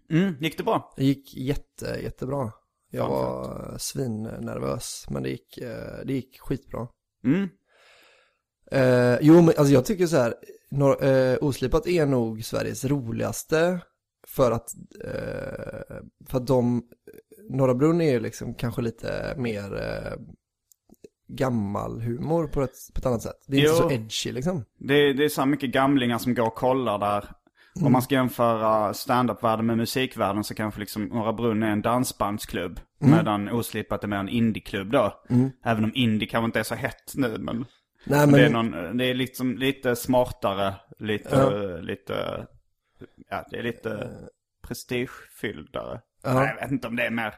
mm, gick det bra? Det gick jätte, jättebra. Jag Fan, var svinnervös, men det gick, eh, det gick skitbra. Mm. Eh, jo, men alltså jag tycker så här, nor- eh, Oslipat är nog Sveriges roligaste för att, eh, för att de, Norra Brunn är ju liksom kanske lite mer gammal humor på ett, på ett annat sätt. Det är inte Jo. så edgy liksom. Det, är- det är så mycket gamlingar som går och kollar där. Om man ska jämföra stand-up-världen med musikvärlden så kanske liksom Norra Brunn är en dansbandsklubb. Medan Oslipat är mer en indieklubb då. Även om indie kanske inte är så hett nu men. Nej men, Det är, någon, det är liksom lite smartare, lite, lite, ja det är lite prestigefylldare. Ja. Nej, jag vet inte om det är mer.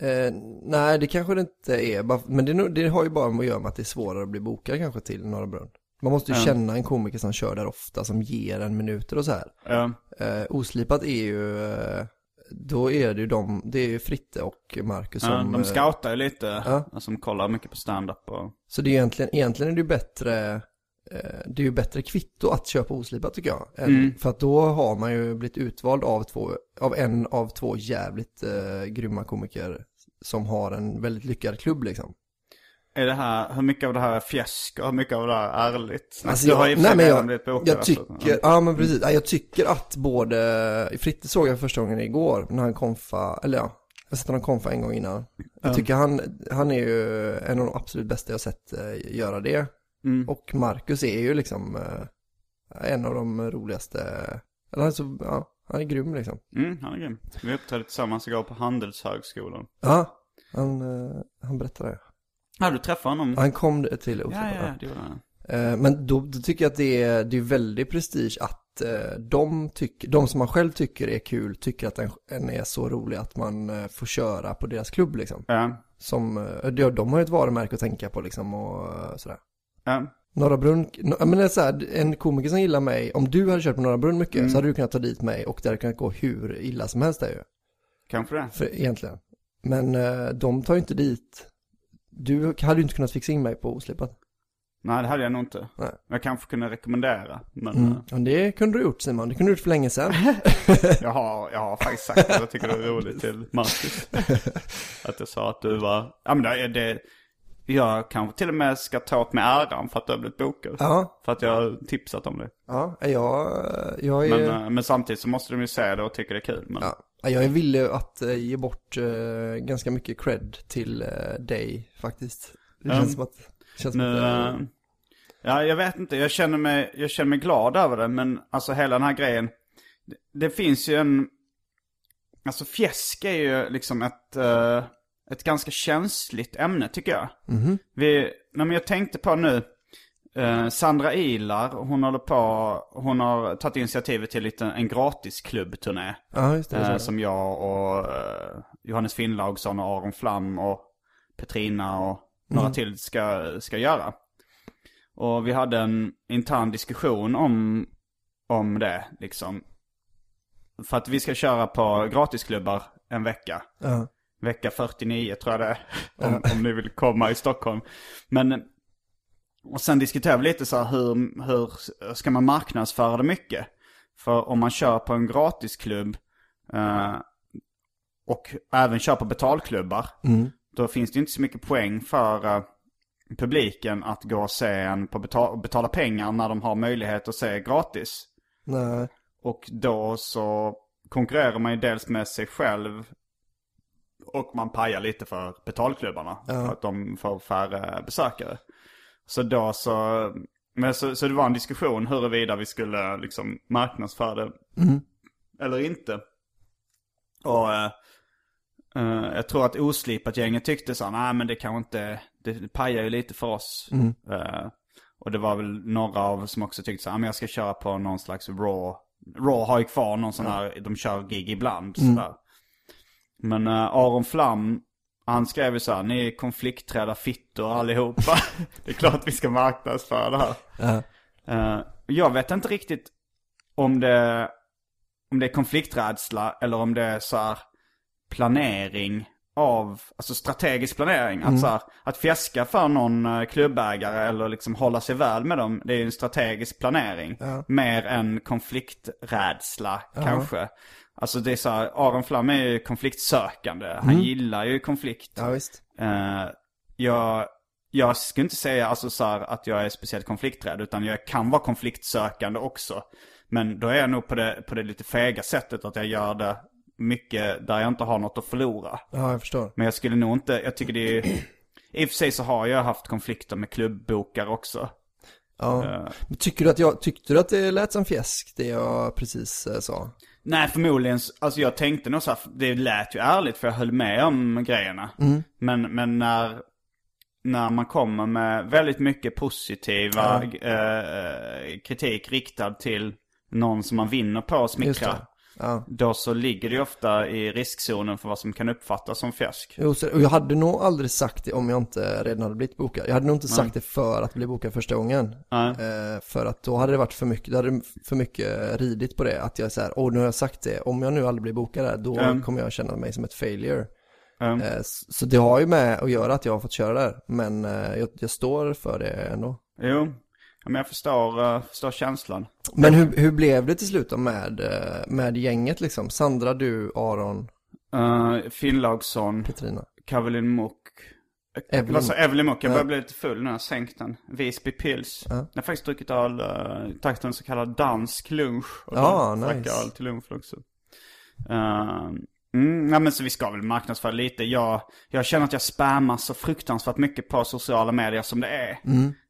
Eh, nej det kanske det inte är, men det, det har ju bara med att göra med att det är svårare att bli bokad kanske till Norra Brunn. Man måste ju Ja. känna en komiker som kör där ofta, som ger en minuter och så här. Ja, Eh, oslipat är ju, eh, då är det ju de, det är ju Fritte och Marcus som... de eh, scoutar ju lite, som kollar mycket på stand-up och... Så det är egentligen, egentligen är det ju bättre, det är ju bättre kvitto att köpa oslipat tycker jag. Mm. För att då har man ju blivit utvald av två, av en av två jävligt eh, grymma komiker som har en väldigt lyckad klubb liksom. Är det här, hur mycket av det här är fjäsk och hur mycket av det här är ärligt? Alltså du jag, har ju nej men jag, jag alltså. tycker, ja men precis, Ja, jag tycker att både, Fritte såg jag första gången igår när han konfa, eller ja, jag har sett honom konfa en gång innan. Jag tycker han, han är ju en av de absolut bästa jag sett eh, göra det. Och Marcus är ju liksom eh, en av de roligaste, eller han är så, ja, han är grym liksom. Mm, han är grym. Vi uppträdde tillsammans igår på Handelshögskolan. Ja, han, eh, han berättade det. Ja, du träffade honom? Han kom till ja, Oslipad. ja, det gjorde han. Eh, Men då, då tycker jag att det är, det är väldigt prestige att eh, de, tycker, de som man själv tycker är kul tycker att den, den är så rolig att man eh, får köra på deras klubb liksom. Ja, Som, de, de har ju ett varumärke att tänka på liksom och sådär. Ja. Norra Brunn, men det är så här, en komiker som gillar mig, om du hade kört på Norra Brunn mycket så hade du kunnat ta dit mig och det hade kunnat gå hur illa som helst där ju. Kanske det. För, egentligen. Men eh, de tar ju inte dit, du hade ju inte kunnat fixa in mig på Oslipat. Nej, det hade jag nog inte. Nej. Jag kanske kunde rekommendera, men Mm. eh, Ja, det kunde du gjort Simon, det kunde du gjort för länge sedan. jag, har, jag har faktiskt sagt att jag tycker det är roligt till Marcus. Att jag sa att du var, ja men det, det jag kanske till och med ska ta åt mig äran för att du har blivit bokad. Ja, För att jag har tipsat om det. ja, jag, jag är... Men, eh, men samtidigt så måste de ju se det och tycka det är kul. Men, Ja, jag är villig att eh, ge bort eh, ganska mycket cred till dig faktiskt. Det känns som att... Känns som Nu, att, eh, eh, ja, jag vet inte. Jag känner, mig, jag känner mig glad över det. Men alltså hela den här grejen. Det, det finns ju en... Alltså fjäsk är ju liksom ett, eh, ett ganska känsligt ämne tycker jag. Vi, nej, men jag tänkte på nu. eh, Sandra Ilar, hon håller på, hon har tagit initiativet till lite, en gratis klubbturné. ja, just det. Eh, som jag och eh, Johannes Finnlaugsson och Aron Flam och Petrina och några till ska, ska göra. Och vi hade en intern diskussion om, om det liksom. För att vi ska köra på gratisklubbar en vecka. ja. Vecka 49 tror jag det är. Om, om ni vill komma i Stockholm. Men, och sen diskuterar vi lite så här hur, hur ska man marknadsföra det mycket? För om man kör på en gratisklubb eh, och även kör på betalklubbar. Då finns det inte så mycket poäng för eh, publiken att gå och se en på betal- betala pengar när de har möjlighet att se gratis. Nej, Och då så konkurrerar man ju dels med sig själv och man pajar lite för betalklubbarna. För att de får färre besökare. Så då så, men så, så det var en diskussion huruvida vi skulle liksom marknadsföra det eller inte. Och eh, eh, jag tror att oslipat gänget tyckte så, nej men det kanske inte, det, det pajar ju lite för oss. Eh, och det var väl några av som också tyckte så, ja men jag ska köra på någon slags raw. Raw har ju kvar någon sån här, de kör gig ibland sådär. Men uh, Aron Flam, han skrev ju så här, ni är konflikträdda fittor allihopa. det är klart vi ska marknadsföra det här. ja. Eh, jag vet inte riktigt om det, om det är konflikträdsla eller om det är så här planering av, alltså strategisk planering. Att, så här, att fjäska för någon eh, klubbägare eller liksom hålla sig väl med dem, det är ju en strategisk planering. Mer än konflikträdsla kanske. Alltså det är så här, Aron Flam är ju konfliktsökande. Han gillar ju konflikt. ja visst. Eh, jag, jag skulle inte säga alltså så här att jag är speciellt konflikträdd, utan jag kan vara konfliktsökande också. Men då är jag nog på det, på det lite fega sättet att jag gör det mycket där jag inte har något att förlora. Ja, jag förstår. Men jag skulle nog inte, jag tycker det är... I och för sig så har jag haft konflikter med klubbbokare också. Ja. Eh, Men Tycker du att jag, tyckte du att det lät som fjäsk, det jag precis eh, sa? Nej, förmodligen. Alltså jag tänkte nog så här, det lät ju ärligt för jag höll med om grejerna. Men, men när, när man kommer med väldigt mycket positiva eh, kritik riktad till någon som man vinner på att Just smickra. det. Ja. Då så ligger det ju ofta i riskzonen för vad som kan uppfattas som fjäsk. Jo, så, och jag hade nog aldrig sagt det om jag inte redan hade blivit bokad. Jag hade nog inte sagt det för att bli bokad första gången. Nej. Eh, för att då hade det varit för mycket, det hade för mycket ridit på det. Att jag är så här, åh nu har jag sagt det, om jag nu aldrig blir bokad där, då Mm. kommer jag känna mig som ett failure. Mm. Eh, s- så det har ju med att göra att jag har fått köra där, men eh, jag, jag står för det ändå. Jo, men jag förstår, uh, förstår känslan. Men hur, hur blev det till slut då med, eh, med gänget liksom? Sandra, du, Aron, Uh, Finnlaugsson, Petrina. Caroline Muck. Evelyn. Sa Evelyn Muck? Jag Ja. börjar bli lite full nu, jag sänkt den. Visby Pils. Jag har faktiskt druckit öl, uh, tagit en så kallad dansk lunch. Och Ja, drack nice. öl till lunch också. Uh, Mm, ja, men så vi ska väl marknadsföra lite. Jag, jag känner att jag spammar så fruktansvärt mycket på sociala medier som det är.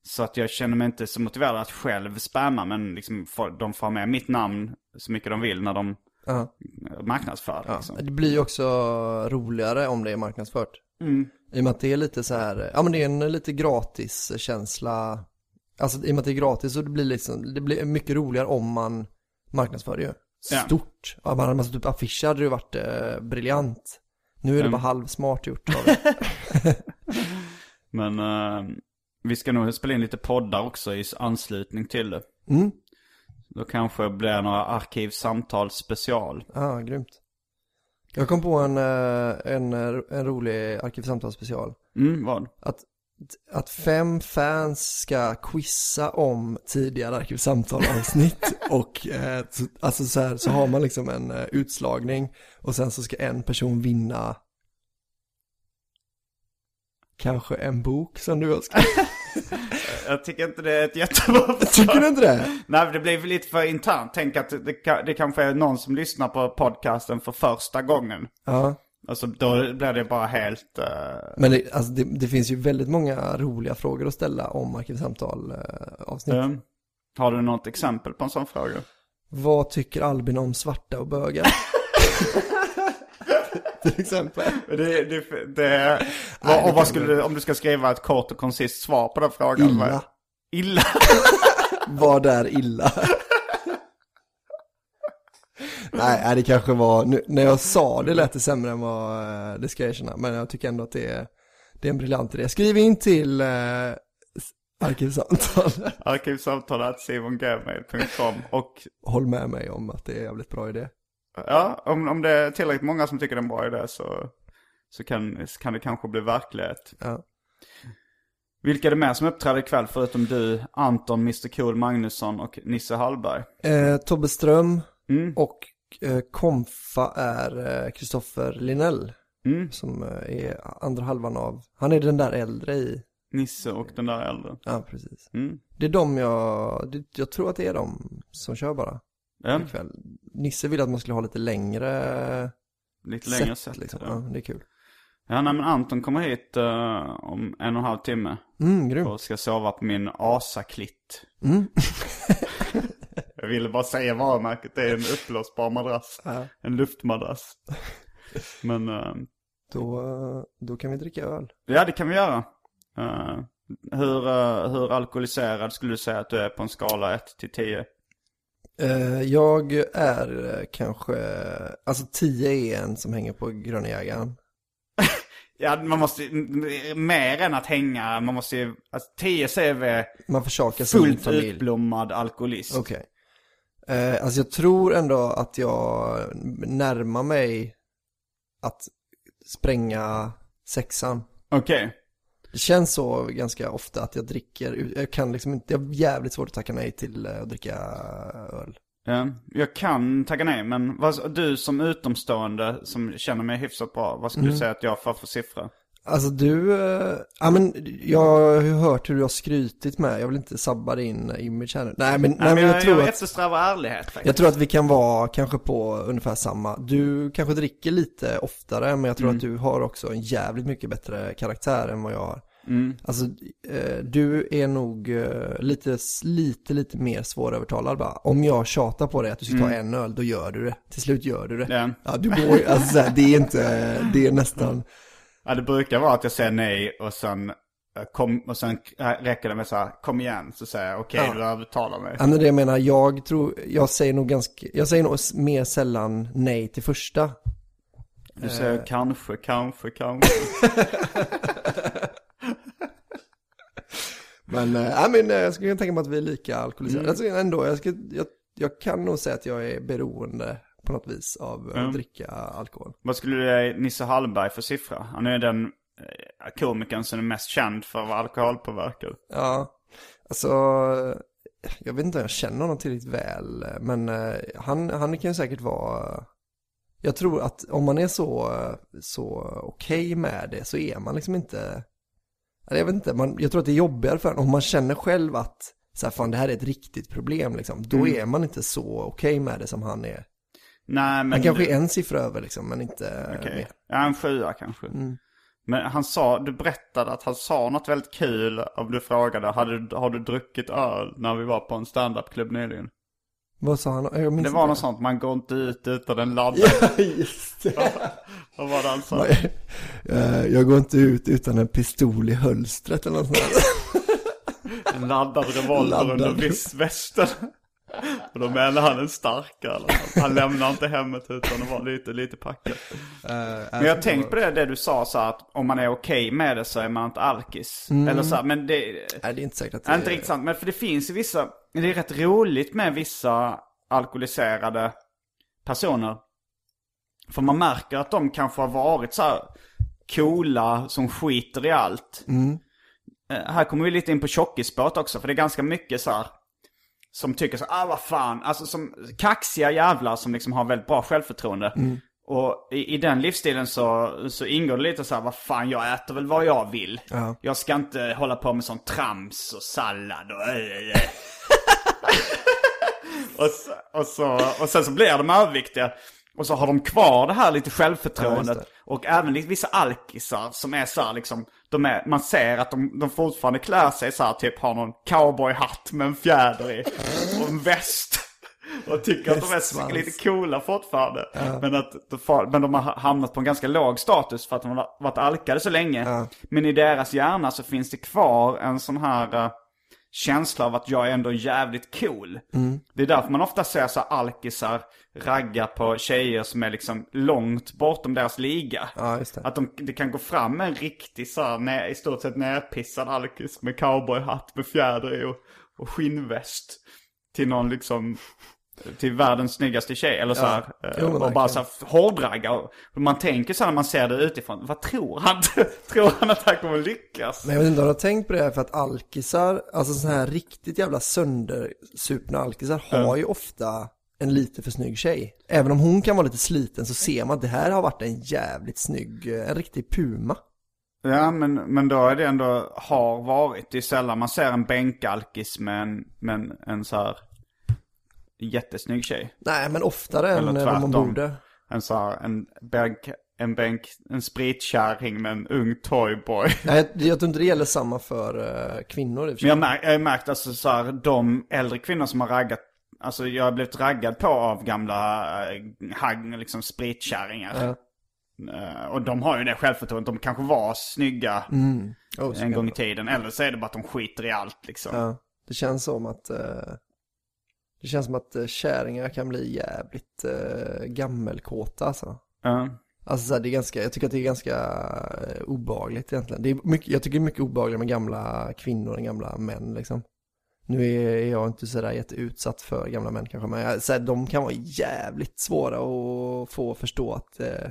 Så att jag känner mig inte så motiverad att själv spamma. Men liksom får, de får med mitt namn så mycket de vill när de Ja. marknadsför. Ja. Liksom. Det blir ju också roligare om det är marknadsfört. Mm. I och med att det är lite så här, ja men det är en lite gratis känsla. Alltså i och med att det är gratis så det blir liksom, det blir mycket roligare om man marknadsför det ju. Stort. Ja, man satt upp affischer hade ju varit eh, briljant. Nu är det Mm. bara halvsmart gjort av det. Men eh, vi ska nog spela in lite poddar också i anslutning till det. Mm. Då kanske blir det några arkivsamtal special. Ja, grymt. Jag kom på en, eh, en, en rolig arkivsamtalsspecial. Mm, vad? Att, att fem fans ska quizza om tidigare arkivsamtal-avsnitt och eh, så, alltså så, här, så har man liksom en eh, utslagning och sen så ska en person vinna kanske en bok som du har skrivit. Jag tycker inte det är ett jättebra Tycker du inte det? Nej, det blir lite för internt. Tänk att det, det kanske är någon som lyssnar på podcasten för första gången. Ja, Alltså då blir det bara helt... eh, men det, alltså, det, det finns ju väldigt många roliga frågor att ställa om arkivsamtal-avsnitt. eh, har du något exempel på en sån fråga? Vad tycker Albin om svarta och bögar? Till exempel. Det, det, det, vad, och vad skulle du, om du ska skriva ett kort och koncist svar på den frågan? Illa. vad- Illa? Vad är illa? Nej, det kanske var, nu, när jag sa det lät det sämre än vad eh, det ska jag erkänna. Men jag tycker ändå att det är, det är en briljant idé. Skriv in till eh, arkivsamtal. Simongmail.com och Håll med mig om att det är en jävligt bra idé. ja, om, om det är tillräckligt många som tycker det är en bra idé så, så kan, kan det kanske bli verklighet. Ja. Vilka är det mer som uppträder ikväll förutom du, Anton, Mr Cool Magnusson och Nisse Hallberg? Eh, Tobbe Ström Mm. och Komfa är eh, Kristoffer Linell. Mm. Som eh, är andra halvan av, han är den där äldre i, Nisse och den där äldre. ja precis. Mm. Det är de jag, det, jag tror att det är de som kör bara Ja, ikväll. Nisse ville att man skulle ha lite längre lite längre set, sett. liksom. Ja. Ja, det är kul. ja, nej men Anton kommer hit eh, om en och en halv timme. Mm, grymt. Och ska sova på min Asa-klitt. Mm. Jag ville bara säga varumärket, det är en uppblåsbar madrass. En luftmadrass. Men eh, Då, då kan vi dricka öl. ja, det kan vi göra. Eh, hur, eh, hur alkoholiserad skulle du säga att du är på en skala 1 till 10? Eh, jag är eh, kanske, alltså 10 är en som hänger på Gröna Jägaren. Ja, man måste mer än att hänga, man måste ju, alltså 10 CV, Man försakar sin fullt familj. utblommad alkoholist. Okej. Eh, alltså jag tror ändå att jag närmar mig att spränga sexan. Okej. Det känns så ganska ofta att jag dricker, jag kan liksom inte, jag har jävligt svårt att tacka nej till eh, att dricka öl. Ja, jag kan tacka nej, men vad, du som utomstående som känner mig hyfsat bra, vad skulle Mm. du säga att jag får för siffra? Alltså du, eh, ja men jag har ju hört hur du har skrytit med, jag vill inte sabba din image här nu. Nej men, nej, Nej, men jag, tror att, eftersträvar ärlighet faktiskt. jag tror att vi kan vara kanske på ungefär samma. Du kanske dricker lite oftare, men jag tror att du har också en jävligt mycket bättre karaktär än vad jag har. Mm. Alltså, eh, du är nog eh, lite, lite, lite mer svårövertalad bara. Om jag tjatar på dig att du ska ta en öl, då gör du det. Till slut gör du det. Ja. Ja, du går alltså det är inte, det är nästan, Ja, det brukar vara att jag säger nej och sen, eh, kom, och sen räcker det med så här, kom igen, så säger jag okej, Ja. du övertalar mig. ja men det jag menar, jag tror, jag säger nog ganska, jag säger nog mer sällan nej till första. Du säger kanske, kanske, kanske. Men, äh, men eh, jag skulle kunna tänka mig att vi är lika alkoholiserade. Mm. Alltså, ändå, jag, ska, jag, jag kan nog säga att jag är beroende på något vis av Mm. att dricka alkohol. Vad skulle du Nisse Hallberg för siffra? Han är den eh, komikern som är mest känd för att vara alkoholpåverkad. Ja, alltså, jag vet inte om jag känner honom tillräckligt väl, men eh, han, han kan ju säkert vara, jag tror att om man är så, så okej med det så är man liksom inte, jag vet inte, man, jag tror att det är jobbigare för en, om man känner själv att, så här, fan det här är ett riktigt problem liksom, då Mm. är man inte så okej med det som han är. Nej men... Han kanske är en siffra över liksom, men inte Okej. mer. Ja, en sjua kanske. Men han sa, du berättade att han sa något väldigt kul om du frågade, hade, har du druckit öl när vi var på en standup-klubb nyligen? Vad sa han? Det var inte. något sånt, man går inte ut utan en laddare. Ja, just det. Vad var det han sa? Eh, Jag går inte ut utan en pistol i hölstret eller något sånt. En laddad revolver under viss västen. Och då menar han en stark eller. Han lämnar inte hemmet utan att vara lite, lite packad. Men jag har tänkt på det, det du sa så att om man är okej med det så är man inte alkis. Eller så här, men det... Nej, det är inte säkert att det är inte riktigt sant, men för det finns ju vissa, det är rätt roligt med vissa alkoholiserade personer. För man märker att de kanske har varit så här coola som skiter i allt. Eh, Här kommer vi lite in på tjockisspåret också, för det är ganska mycket så här som tycker så ah vad fan, alltså som kaxiga jävlar som liksom har väldigt bra självförtroende. Och i, i den livsstilen så, så ingår det lite så här, vad fan jag äter väl vad jag vill. Ja. Jag ska inte hålla på med sån trams och sallad och äh, äh. och, så, och, så, och sen så blir de överviktiga. Och så har de kvar det här lite Ja, självförtroendet. just och även lite vissa alkisar som är så här liksom, de är, man ser att de, de fortfarande klär sig så här, typ har någon cowboyhatt med en fjäder i. Och en väst. Och tycker att de är lite coola fortfarande. Men, att, men de har hamnat på en ganska låg status för att de har varit alkade så länge. Men i deras hjärna så finns det kvar en sån här eh, känsla av att jag är ändå jävligt cool. Det är därför man ofta ser så alkisar ragga på tjejer som är liksom långt bortom deras liga. Ja, just det. Att de, det kan gå fram en riktig så här, nä- i stort sett nerpissad alkis med cowboyhatt med fjäder i och, och skinnväst. Till någon liksom, till världens snyggaste tjej. Eller så här, eh, Jo, men och bara så här hårdragga. Man tänker så här när man ser det utifrån, vad tror han? tror han att han kommer lyckas? Men jag vet inte om du har tänkt på det här för att alkisar, alltså sådana här riktigt jävla söndersupna alkisar har ju ofta en lite för snygg tjej. Även om hon kan vara lite sliten så ser man att det här har varit en jävligt snygg, eh, en riktig puma. Ja, men, men då är det ändå har varit. Det är sällan man ser en bänkalkis med en, med en, en så här jättesnygg tjej. Nej, men oftare Eller än vad man borde. En så här, en bänk, en bänk, en spritkärring med en ung toyboy. Nej, jag, jag tror inte det gäller samma för eh, kvinnor för Men sig. jag, märk, jag har märkt alltså så här, de äldre kvinnor som har raggat, alltså jag har blivit raggad på av gamla hagg, liksom spritkärringar. Eh, och de har ju det självförtroendet, de kanske var snygga Oh, så en gång i tiden. Eller så är det bara att de skiter i allt liksom. Ja, det känns som att eh, det känns som att eh, kärringar kan bli jävligt eh, gammelkåta alltså. Ja. Alltså det är ganska, jag tycker att det är ganska eh, obehagligt egentligen. Det är mycket, jag tycker det är mycket obehagligt med gamla kvinnor än gamla män liksom. Nu är är jag inte sådär jätteutsatt för gamla män kanske, men jag, så här, de kan vara jävligt svåra att få förstå att, eh,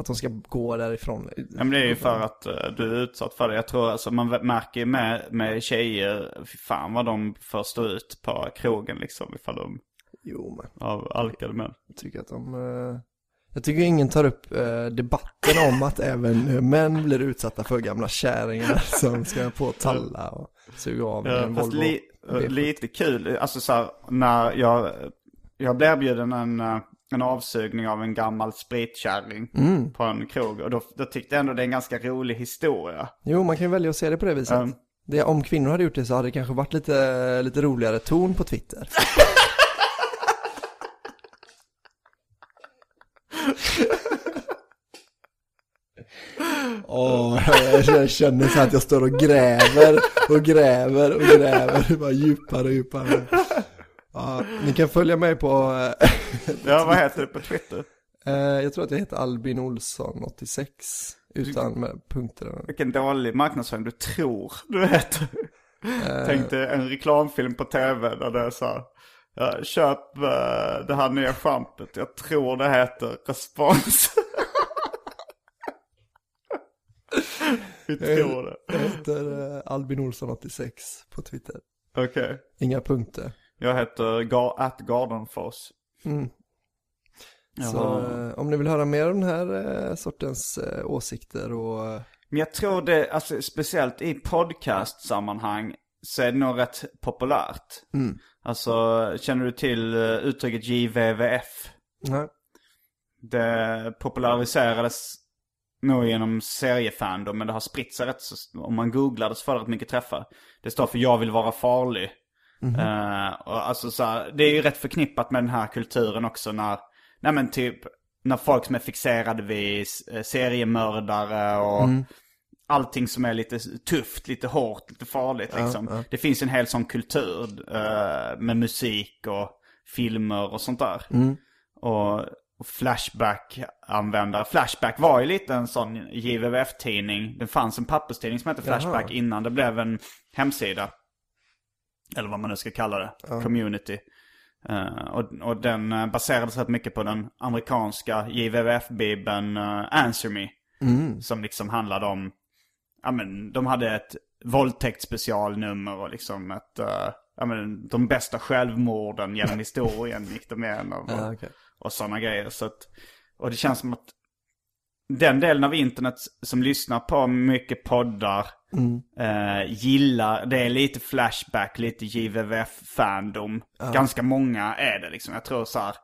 att de ska gå därifrån. Ja, men det är ju för att eh, du är utsatt för det. Jag tror alltså man märker ju med, med tjejer, fan vad de får stå ut på krogen liksom ifall de Jo, men av alkade män. jag tycker att de... Eh, jag tycker ingen tar upp eh, debatten om att även män blir utsatta för gamla kärringar som ska på talla och suga av Ja, en Volvo. li, V70. lite kul, alltså så här, när jag, jag blev erbjuden en, en avsugning av en gammal spritkärring Mm. på en krog. Och då, då tyckte jag ändå det är en ganska rolig historia. Jo, man kan ju välja att se det på det viset. Mm. Det, om kvinnor hade gjort det så hade det kanske varit lite, lite roligare ton på Twitter. Åh, jag, jag känner så att jag står och gräver och gräver och gräver, bara djupare och djupare. Ja, ni kan följa mig på, eh, Ja, vad heter det på Twitter? eh, jag tror att jag heter Albin Olsson 86, utan med punkter. Vilken dålig marknadsföring du tror du heter. Tänkte en reklamfilm på tv där det är så här. Ja, köp eh, det här nya schampet. Jag tror det heter Respons. Vi tror det. Jag heter Albin Olsson 86 på Twitter. Okej. Inga punkter. Jag heter Ga- at Gardenfors. Så Jaha. eh, om ni vill höra mer om den här eh, sortens eh, åsikter och Men jag tror det, alltså speciellt i podcastsammanhang så är det nog rätt populärt. Alltså, känner du till uttrycket JVVF? Nej. Det populariserades nog genom seriefandom, men det har spritt sig rätt så, om man googlar det så får det rätt mycket träffar. Det står för jag vill vara farlig. Eh, och alltså så här, det är ju rätt förknippat med den här kulturen också när, nej men typ, när folk som är fixerade vid eh, seriemördare och allting som är lite tufft, lite hårt, lite farligt liksom. Det finns en hel sån kultur eh, med musik och filmer och sånt där. Och, och Flashback-användare. Flashback var ju lite en sån JVVF-tidning. Det fanns en papperstidning som hette Flashback Jaha. innan det blev en hemsida. Eller vad man nu ska kalla det. Community. Eh, och, och den uh, baserades rätt mycket på den amerikanska JVVF-bibeln uh, Answer Me. Som liksom handlade om, ja men de hade ett våldtäktsspecialnummer och liksom ett, uh, ja men de bästa självmorden genom historien gick de igenom. Och, Ja, okej. och sådana grejer. Så att, och det känns som att den delen av internet som lyssnar på mycket poddar eh, gillar, det är lite flashback, lite JVVF-fandom. Ganska många är det liksom. Jag tror så här,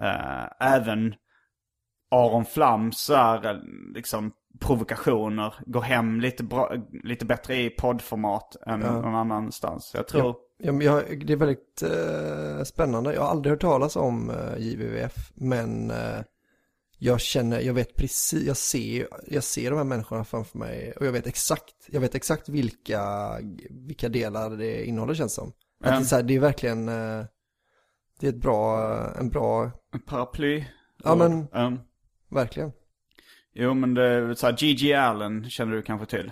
eh, även Aron Flams så här, eh, liksom provokationer går hem lite, bra, lite bättre i poddformat än någon annanstans. Jag tror... Ja, men jag, det är väldigt eh, spännande. Jag har aldrig hört talas om eh, JVVF, men eh, jag känner, jag vet precis, jag ser, jag ser de här människorna framför mig och jag vet exakt, jag vet exakt vilka, vilka delar det innehåller känns som. Att det, är så här, det är verkligen, eh, det är ett bra, en bra, Paraply. Ja, men- Um, verkligen. jo men det är så här, Gigi Allen känner du kanske till?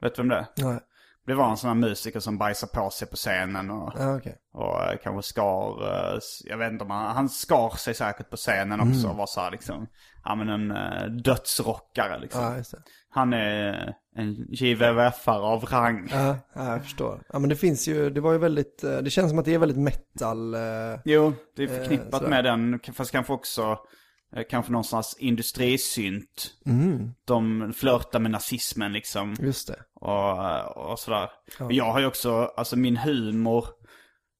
Vet du vem det är? Nej, Det var en sån här musiker som bajsar på sig på scenen och, ja, okej. och eh, kanske skar, eh, jag vet inte om han, han skar sig säkert på scenen också och var så här liksom, ja men en uh, dödsrockare liksom. Det. Han är en JVVF-are av rang. Ja, ja, jag förstår. Ja, men det finns ju, det var ju väldigt, eh, det känns som att det är väldigt metal. eh, Jo, det är förknippat sådär. med den, fast kanske också eh, kanske någon slags industrisynt. De flörtar med nazismen liksom. Just det. och, och sådär. Men jag har ju också, alltså min humor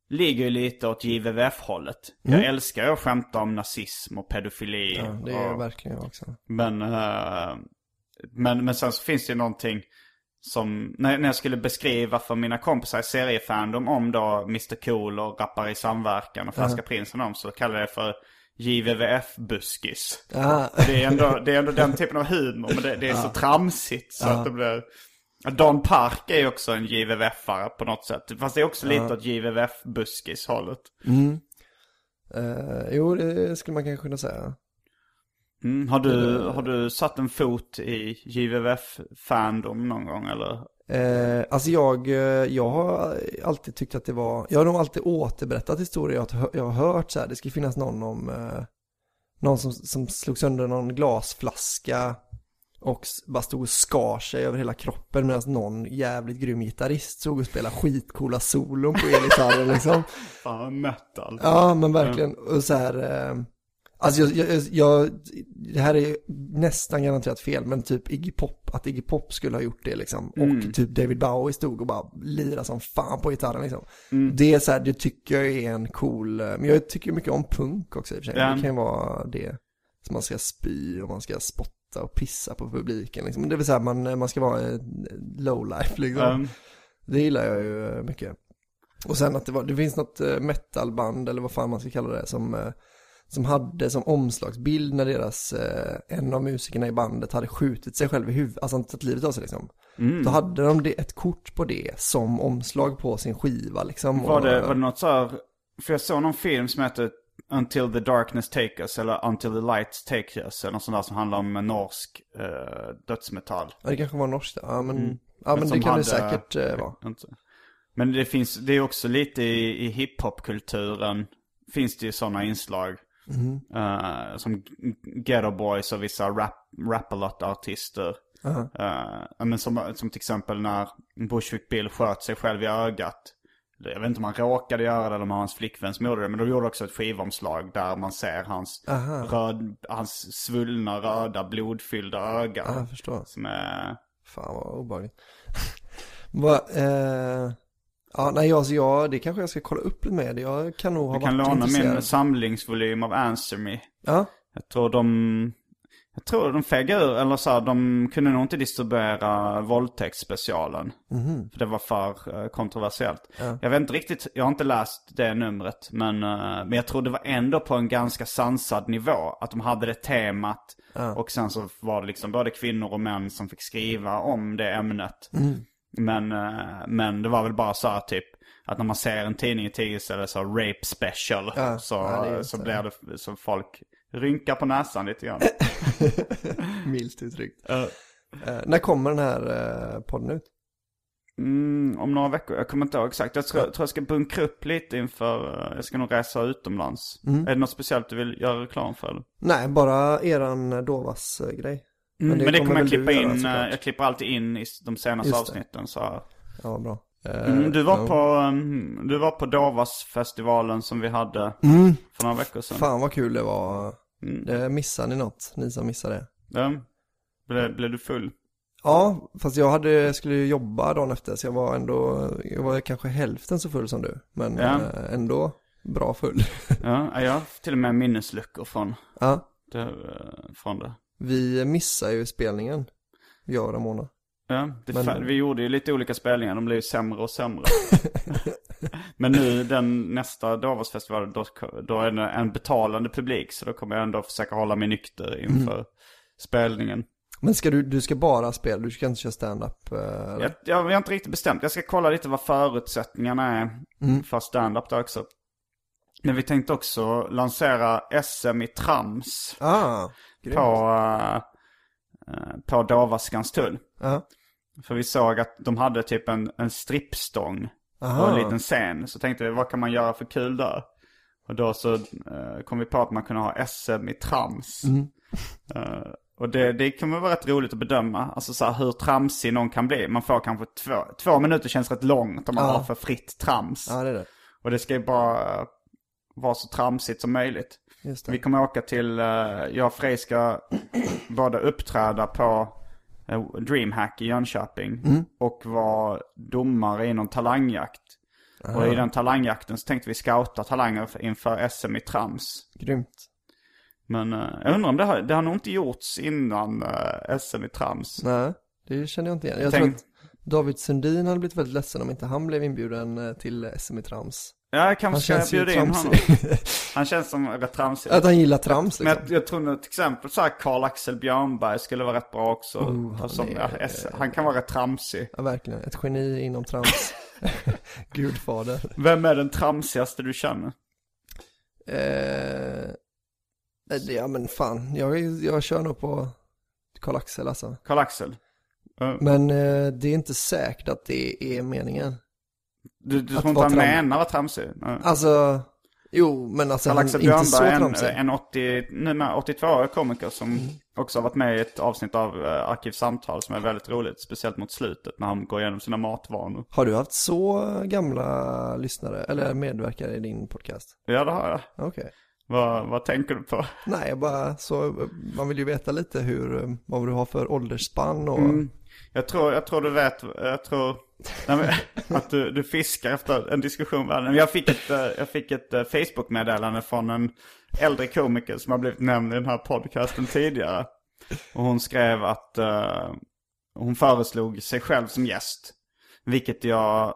ligger ju lite åt JVVF-hållet. Jag älskar ju att skämta om nazism och pedofili. Ja, det är och, verkligen jag också. men, eh, men, men sen så finns det ju någonting som, när, när jag skulle beskriva för mina kompisar i seriefandom om då Mr Cool och Rappare i samverkan och Färska Prinsen om så kallade jag det för JVVF-buskis. Det är, ändå, det är ändå den typen av humor, men det, det är så tramsigt så att det blir... Don Park är ju också en JVVF-are på något sätt. Fast det är också lite åt JVVF-buskis-hållet. eh, jo, det skulle man kanske kunna säga. Mm. Har, du, har du satt en fot i JVVF-fandom någon gång eller? Eh, alltså jag, eh, jag har alltid tyckt att det var, jag har nog alltid återberättat historier jag, jag har hört så här, det ska finnas någon om, eh, någon som, som slog sönder någon glasflaska och bara stod och skar sig över hela kroppen medan någon jävligt grym gitarrist stod och spelade skitcoola solon på elgitarren liksom. Fan, metal. Ja, men verkligen. Och så här, eh, alltså jag, jag, jag, det här är nästan garanterat fel, men typ Iggy Pop, att Iggy Pop skulle ha gjort det liksom. Och typ David Bowie stod och bara lirade som fan på gitarren liksom. Det är så här, det tycker jag är en cool, men jag tycker mycket om punk också i och för sig. Ja. Det kan ju vara det. Så man ska spy och man ska spotta och pissa på publiken liksom. Det vill säga man, man ska vara eh, low life liksom. Um, Det gillar jag ju eh, mycket. Och sen att det, var, det finns något eh, metalband, eller vad fan man ska kalla det, som, som hade som omslagsbild när deras, eh, en av musikerna i bandet hade skjutit sig själv i huvudet, alltså han tagit livet av sig liksom. Då hade de det, ett kort på det som omslag på sin skiva liksom. var, det, var det något så här, för jag såg någon film som heter Until the Darkness Take Us eller Until the Lights Take Us eller något sånt där som handlar om norsk eh, dödsmetall. Ja, det kanske var norskt, ja men, ja, men det kan hade- det säkert eh, vara. Inte. Men det finns, det är också lite i, i hiphop-kulturen finns det ju sådana inslag. Eh, som Ghetto Boys och vissa rap, rap-a-lot-artister. Eh, men som, som till exempel när Bushwick Bill sköt sig själv i ögat. Jag vet inte om han råkade göra det eller om hans flickvän som gjorde det. Men de gjorde också ett skivomslag där man ser hans, röd, hans svullna, röda, blodfyllda öga. Ja, jag förstår. Som är... Fan vad obehagligt. Va, eh, Ja, nej, alltså, jag, det kanske jag ska kolla upp mer. Jag kan nog ha Du kan varit låna intresserad. min samlingsvolym av Answer Me. Ja, Jag tror de... Jag tror de fegade ur, eller så här, de kunde nog inte distribuera våldtäktsspecialen. För det var för eh, kontroversiellt. Jag vet inte riktigt, jag har inte läst det numret. Men, eh, men jag tror det var ändå på en ganska sansad nivå. Att de hade det temat. Och sen så var det liksom både kvinnor och män som fick skriva om det ämnet. Men, eh, men det var väl bara så här typ att när man ser en tidning i Tyresö eller så rape special Ja, så, ja, så blir det så folk rynkar på näsan lite grann. milt uttryckt. Eh, Eh, när kommer den här eh, podden ut? mm, om några veckor, jag kommer inte ihåg exakt. Jag tror, tror jag ska bunkra upp lite inför, jag ska nog resa utomlands. Mm. Är det något speciellt du vill göra reklam för? eller? Nej, bara eran Dovas eh, grej. Men det, kommer jag klippa du göra, in, eh, såklart. jag klipper alltid in i de senaste Just det. avsnitten så. Ja, bra. Eh, Mm, du var ja. på, um, du var på Dovas-festivalen som vi hade Mm, för några veckor sedan. fan vad kul det var. Mm. Det missade ni något, ni som missade det. Ja. Blev, blev du full? Ja, fast jag hade, skulle ju jobba dagen efter så jag var ändå, jag var kanske hälften så full som du. Men Ja. eh, ändå bra full. Ja, jag har till och med minnesluckor från ja, det. eh, Från det. Vi missade ju spelningen, jag och Ramona. Ja, Men- vi gjorde ju lite olika spelningar, de blev ju sämre och sämre. Men nu den nästa Davosfestival, då, då är det en betalande publik. Så då kommer jag ändå försöka hålla mig nykter inför Mm. spelningen. Men ska du, du ska bara spela, du ska inte köra stand-up? eh, jag, jag har inte riktigt bestämt. Jag ska kolla lite vad förutsättningarna är Mm. för stand-up där också. Men vi tänkte också lansera SM i trams Ah, grymt. på, uh, uh, på Davaskans tull. Ja. För vi såg att de hade typ en, en strippstång Aha. och en liten scen. Så tänkte vi, vad kan man göra för kul där? Och då så eh, kom vi på att man kunde ha SM i trams. Mm. Eh, och det, det kan väl vara rätt roligt att bedöma. Alltså så här, hur tramsig någon kan bli. Man får kanske två, två minuter känns rätt långt om man Ja. har för fritt trams. Ja, det det. Och det ska ju bara vara så tramsigt som möjligt. Vi kommer åka till, uh, jag och Frej ska både uppträda på eh, DreamHack i Jönköping. Mm. Och vara domare i någon talangjakt. Och i den talangjakten så tänkte vi scouta talanger för- inför SM i trams. Grymt. Men eh, jag undrar om det har, det har nog inte gjorts innan eh, SM i trams. Nej, det känner jag inte igen. Jag Tänk- tror att David Sundin hade blivit väldigt ledsen om inte han blev inbjuden eh, till SM i trams. Ja, jag kanske Han ska bjuda in honom. Han känns som rätt tramsig. Att han gillar trams Men liksom. jag, jag tror nog till exempel så här Karl-Axel Björnberg skulle vara rätt bra också. Oh, För som, han ja, är- S- han kan vara rätt tramsig. Ja, verkligen. Ett geni inom trams. Gudfader. Vem är den tramsigaste du känner? Eh, det- ja men fan, jag, jag kör nog på Karl-Axel alltså. Karl-Axel? Eh, Men eh, det är inte säkert att det är meningen. Du, du tror inte han menar att tramsig? Eh, Alltså, jo men alltså han Karl-Axel inte så tramsig. en, en 80, numera 82-årig komiker som Mm. också har varit med i ett avsnitt av uh, Arkivsamtal som är väldigt roligt. Speciellt mot slutet när han går igenom sina matvanor. Har du haft så gamla lyssnare, eller medverkare i din podcast? Ja, det har jag. Okej. Vad, vad tänker du på? Nej, jag bara så, man vill ju veta lite hur, eh, vad du har för åldersspann och... Mm. Jag tror, jag tror du vet, jag tror nej, att du, du fiskar efter en diskussion. Jag fick ett, eh, jag fick ett eh, Facebook-meddelande från en äldre komiker som har blivit nämnd i den här podcasten tidigare. Och hon skrev att eh, hon föreslog sig själv som gäst. Vilket jag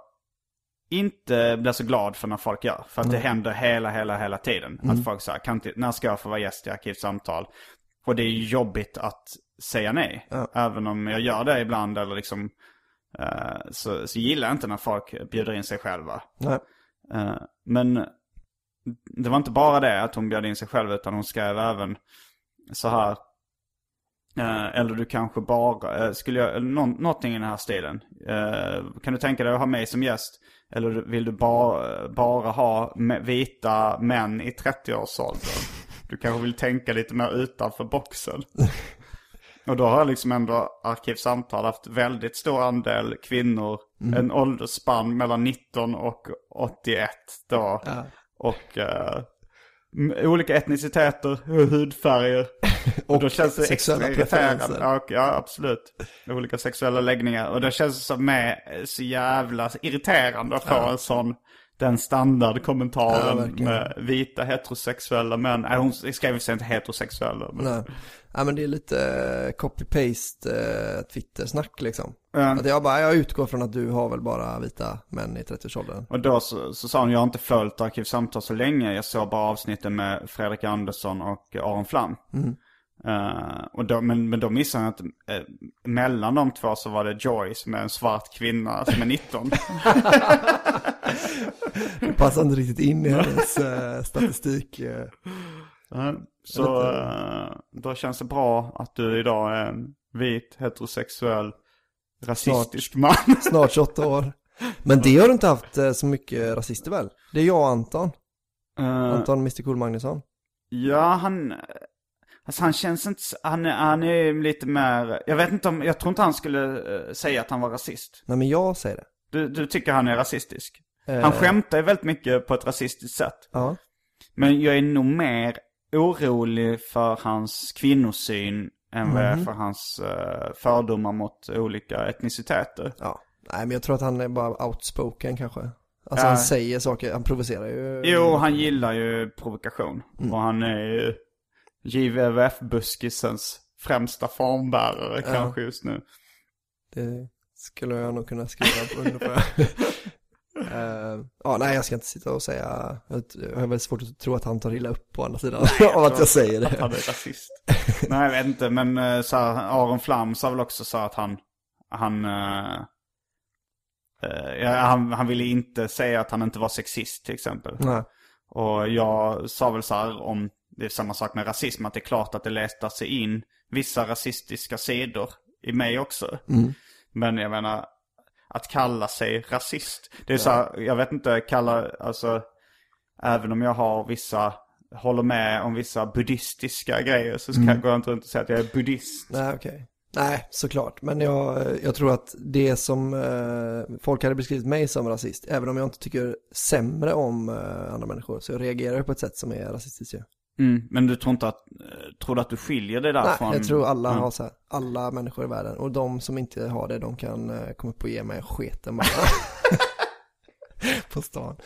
inte blir så glad för när folk gör. För att det händer hela, hela, hela tiden. Att folk säger, när ska jag få vara gäst i Arkivsamtal? Och det är jobbigt att säga nej. Ja. Även om jag gör det ibland eller liksom eh, så, så gillar jag inte när folk bjuder in sig själva. Nej. Eh, men det var inte bara det att hon bjöd in sig själv utan hon skrev även så här. eh, eller du kanske bara, eh, skulle jag, någonting i den här stilen. Eh, kan du tänka dig att ha mig som gäst? Eller vill du bara, bara ha vita män i 30-årsåldern? Du kanske vill tänka lite mer utanför boxen. Och då har liksom ändå Arkivsamtal haft väldigt stor andel kvinnor. En åldersspann mellan 19 och 81 då. Ja. Och, m- olika etniciteter, hudfärger. Och, då känns det sexuella preferenser. Ja, och- ja, absolut. Olika sexuella läggningar. Och det känns som med så jävla irriterande att få en sån, den Ja, standardkommentaren verkligen. med vita heterosexuella män. Nej, hon skrev sig inte heterosexuella. Men, Nej. Ja men det är lite eh, copy-paste eh, Twitter-snack liksom. Ja. Att jag bara, jag utgår från att du har väl bara vita män i 30-årsåldern. Och då så, så sa hon, jag har inte följt Arkivsamtal så länge. Jag såg bara avsnitten med Fredrik Andersson och Aron Flam. Eh, och då, men, men då missade jag att eh, mellan de två så var det Joy som är en svart kvinna som är 19. Det passar inte riktigt in i hennes eh, statistik. Ja, så eh, då känns det bra att du idag är en vit, heterosexuell, rasistisk man. Snart 28 år. Men det har du inte haft så mycket rasister väl? Det är jag och Anton. Anton Mr Cool Magnusson. Ja, han... Alltså han känns inte... Han är, han är lite mer... Jag vet inte om... Jag tror inte han skulle eh, säga att han var rasist. Nej men jag säger det. Du, du tycker han är rasistisk? Eh, Han skämtar ju väldigt mycket på ett rasistiskt sätt. Ja. Men jag är nog mer orolig för hans kvinnosyn än vad jag Mhm. är för hans eh, fördomar mot olika etniciteter. ja. Nej men jag tror att han är bara outspoken kanske. Alltså Ja. han säger saker, han provocerar ju. Jo, han gillar ju provokation. Mm. Och han är ju JVVF-buskisens främsta formbärare kanske just nu. Det skulle jag nog kunna skriva under på. Eh, ja, nej jag ska inte sitta och säga, jag har väldigt svårt att tro att han tar illa upp på andra sidan av att jag säger Att han det. är rasist. Nej, jag vet inte. Men eh, så här, Aron Flam sa väl också så att han... Han, eh, ja, han... Han ville inte säga att han inte var sexist till exempel. Nej. Och jag sa väl så här om... Det är samma sak med rasism. Att det är klart att det lästar sig in vissa rasistiska sidor i mig också. Mm. Men jag menar... Att kalla sig rasist. Det är så här, jag vet inte, kalla... Alltså... Även om jag har vissa... Håller med om vissa buddhistiska grejer så ska, går jag inte runt och säga att jag är buddhist. Nej, okej. Nej, såklart. Men jag, jag tror att det som eh, folk hade beskrivit mig som rasist, även om jag inte tycker sämre om eh, andra människor, så jag reagerar på ett sätt som är rasistiskt ju. Mm, men du tror inte att, eh, tror du att du skiljer dig där Nej, från... jag tror alla Mm. har så här, alla människor i världen. Och de som inte har det, de kan eh, komma upp och ge mig sketen bara. på stan.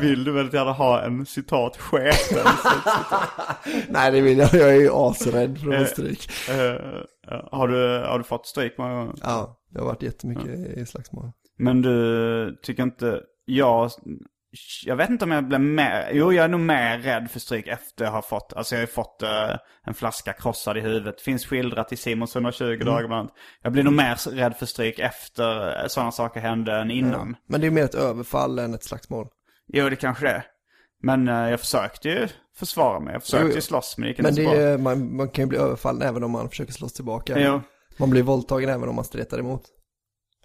Vill du väldigt gärna ha en citat sketen? Nej, det vill jag. Jag är ju asrädd för att få stryk. Eh, har, du, har du fått stryk många gånger? Ja, jag har varit jättemycket i slagsmål. Men du tycker inte, jag, jag vet inte om jag blev mer, jo jag är nog mer rädd för stryk efter jag har fått, alltså jag har ju fått eh, en flaska krossad i huvudet. Finns skildrat i Simons 120 dagar bland annat. Jag blir nog mer rädd för stryk efter eh, sådana saker hände än innan. Men det är mer ett överfall än ett slagsmål. Jo, det kanske det är. Men eh, jag försökte ju försvara mig. Jag försökte Jo, ju slåss, men det gick Men inte så det bra. är, man, man kan ju bli överfallen även om man försöker slåss tillbaka. Jo. Man blir våldtagen även om man stretar emot.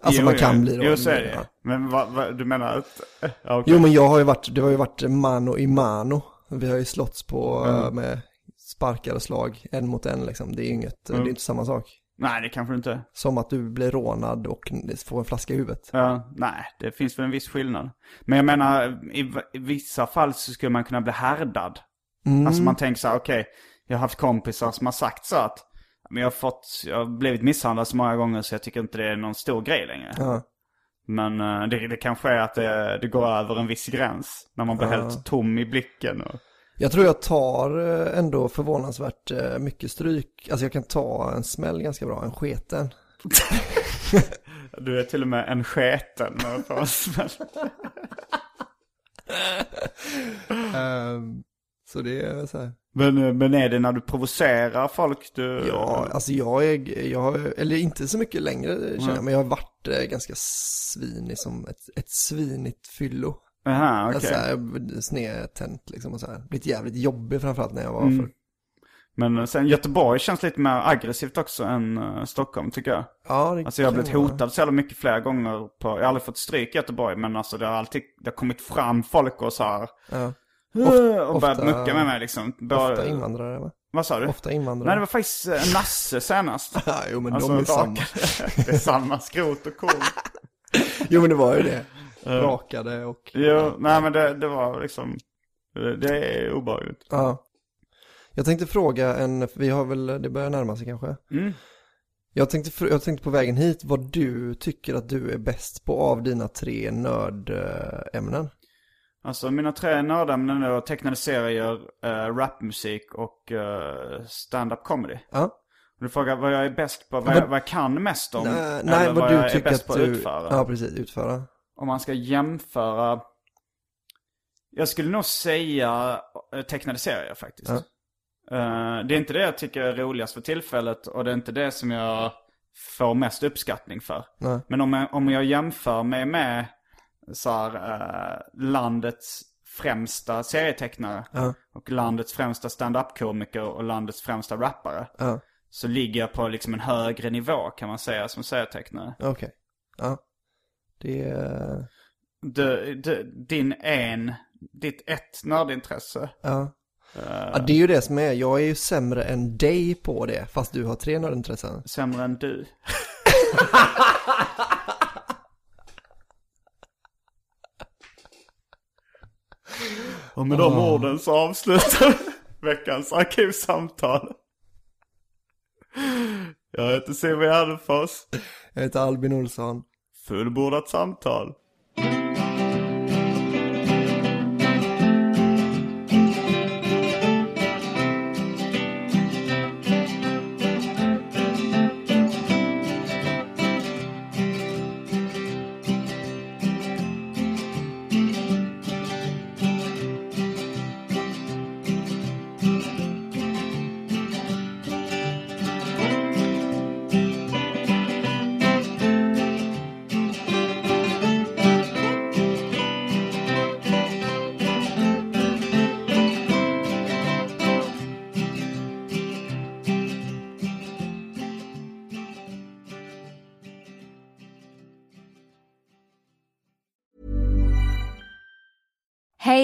Alltså Jo, man jo. kan bli då. Jo, så är det Ja. Men vad, vad, du menar att... Ja, okej. Jo men jag har ju varit, det har ju varit mano i mano. Vi har ju slåtts på Mm. eh, med sparkar och slag, en mot en liksom. Det är ju inget, Mm. det är inte samma sak. Nej, det kanske inte. Som att du blir rånad och får en flaska i huvudet. Ja, nej, det finns väl en viss skillnad. Men jag menar, i, i vissa fall så skulle man kunna bli härdad. Mm. Alltså man tänker så här, okej, jag har haft kompisar som har sagt så att men jag har fått, jag har blivit misshandlad så många gånger så jag tycker inte det är någon stor grej längre. Ja. Men eh, det, det kanske är att det, det går över en viss gräns. När man blir Ja. helt tom i blicken. Och, Jag tror jag tar eh, ändå förvånansvärt eh, mycket stryk. Alltså jag kan ta en smäll ganska bra, en sketen. du är till och med en sketen. när jag får en smäll. Ehm, så det är så här. Men, eh, men är det när du provocerar folk du... Ja, alltså jag är, jag eller inte så mycket längre känner jag, men jag har varit eh, ganska svinig som ett, ett svinigt fyllo. Aha, okej. Alltså här, snedtänt liksom och så här. Blivit jävligt jobbig framförallt när jag var Mm. för. Men eh, sen Göteborg känns lite mer aggressivt också än eh, Stockholm tycker jag. Ja, det Alltså jag har blivit hotad så jävla mycket flera gånger på, jag har aldrig fått stryk i Göteborg men alltså det har alltid, det har kommit fram folk och så här. Ja. Och börjat mucka med mig liksom. Bara- Ofta invandrare va? Vad sa du? Ofta invandrare. Nej det var faktiskt eh, Nasse senast. Jo men Alltså, de är samma. det är samma skrot och korn. Jo men det var ju det. Rakade och... Jo, nej men det, det var liksom, Det är obehagligt. Ja. Jag tänkte fråga en, vi har väl, det börjar närma sig kanske. Mm. Jag tänkte, jag tänkte på vägen hit vad du tycker att du är bäst på av dina tre nördämnen. Alltså mina tre nördämnen är tecknade serier, äh, rapmusik och äh, stand-up comedy. Ja. Du frågar vad jag är bäst på, vad, jag, vad jag kan mest om. Nej, nej vad, vad du tycker att på du... utföra. Ja, precis, utföra. Om man ska jämföra. Jag skulle nog säga eh, tecknade serier faktiskt. Ja. Uh, det är inte det jag tycker är roligast för tillfället och det är inte det som jag får mest uppskattning för. Nej. Men om jag, om jag jämför mig med så här, uh, landets främsta serietecknare Ja. och landets främsta stand-up-komiker och landets främsta rappare. Ja, Så ligger jag på liksom en högre nivå kan man säga som serietecknare. okej. Ja. Det är... Du, du, din en, ditt ett nördintresse. Ja. ja, det är ju det som är, jag är ju sämre än dig på det, fast du har tre nördintressen. Sämre än du. Och med de orden så avslutar veckans arkivsamtal. Jag heter Simon Gärdenfors. Jag heter Albin Olsson. Fullbordat samtal.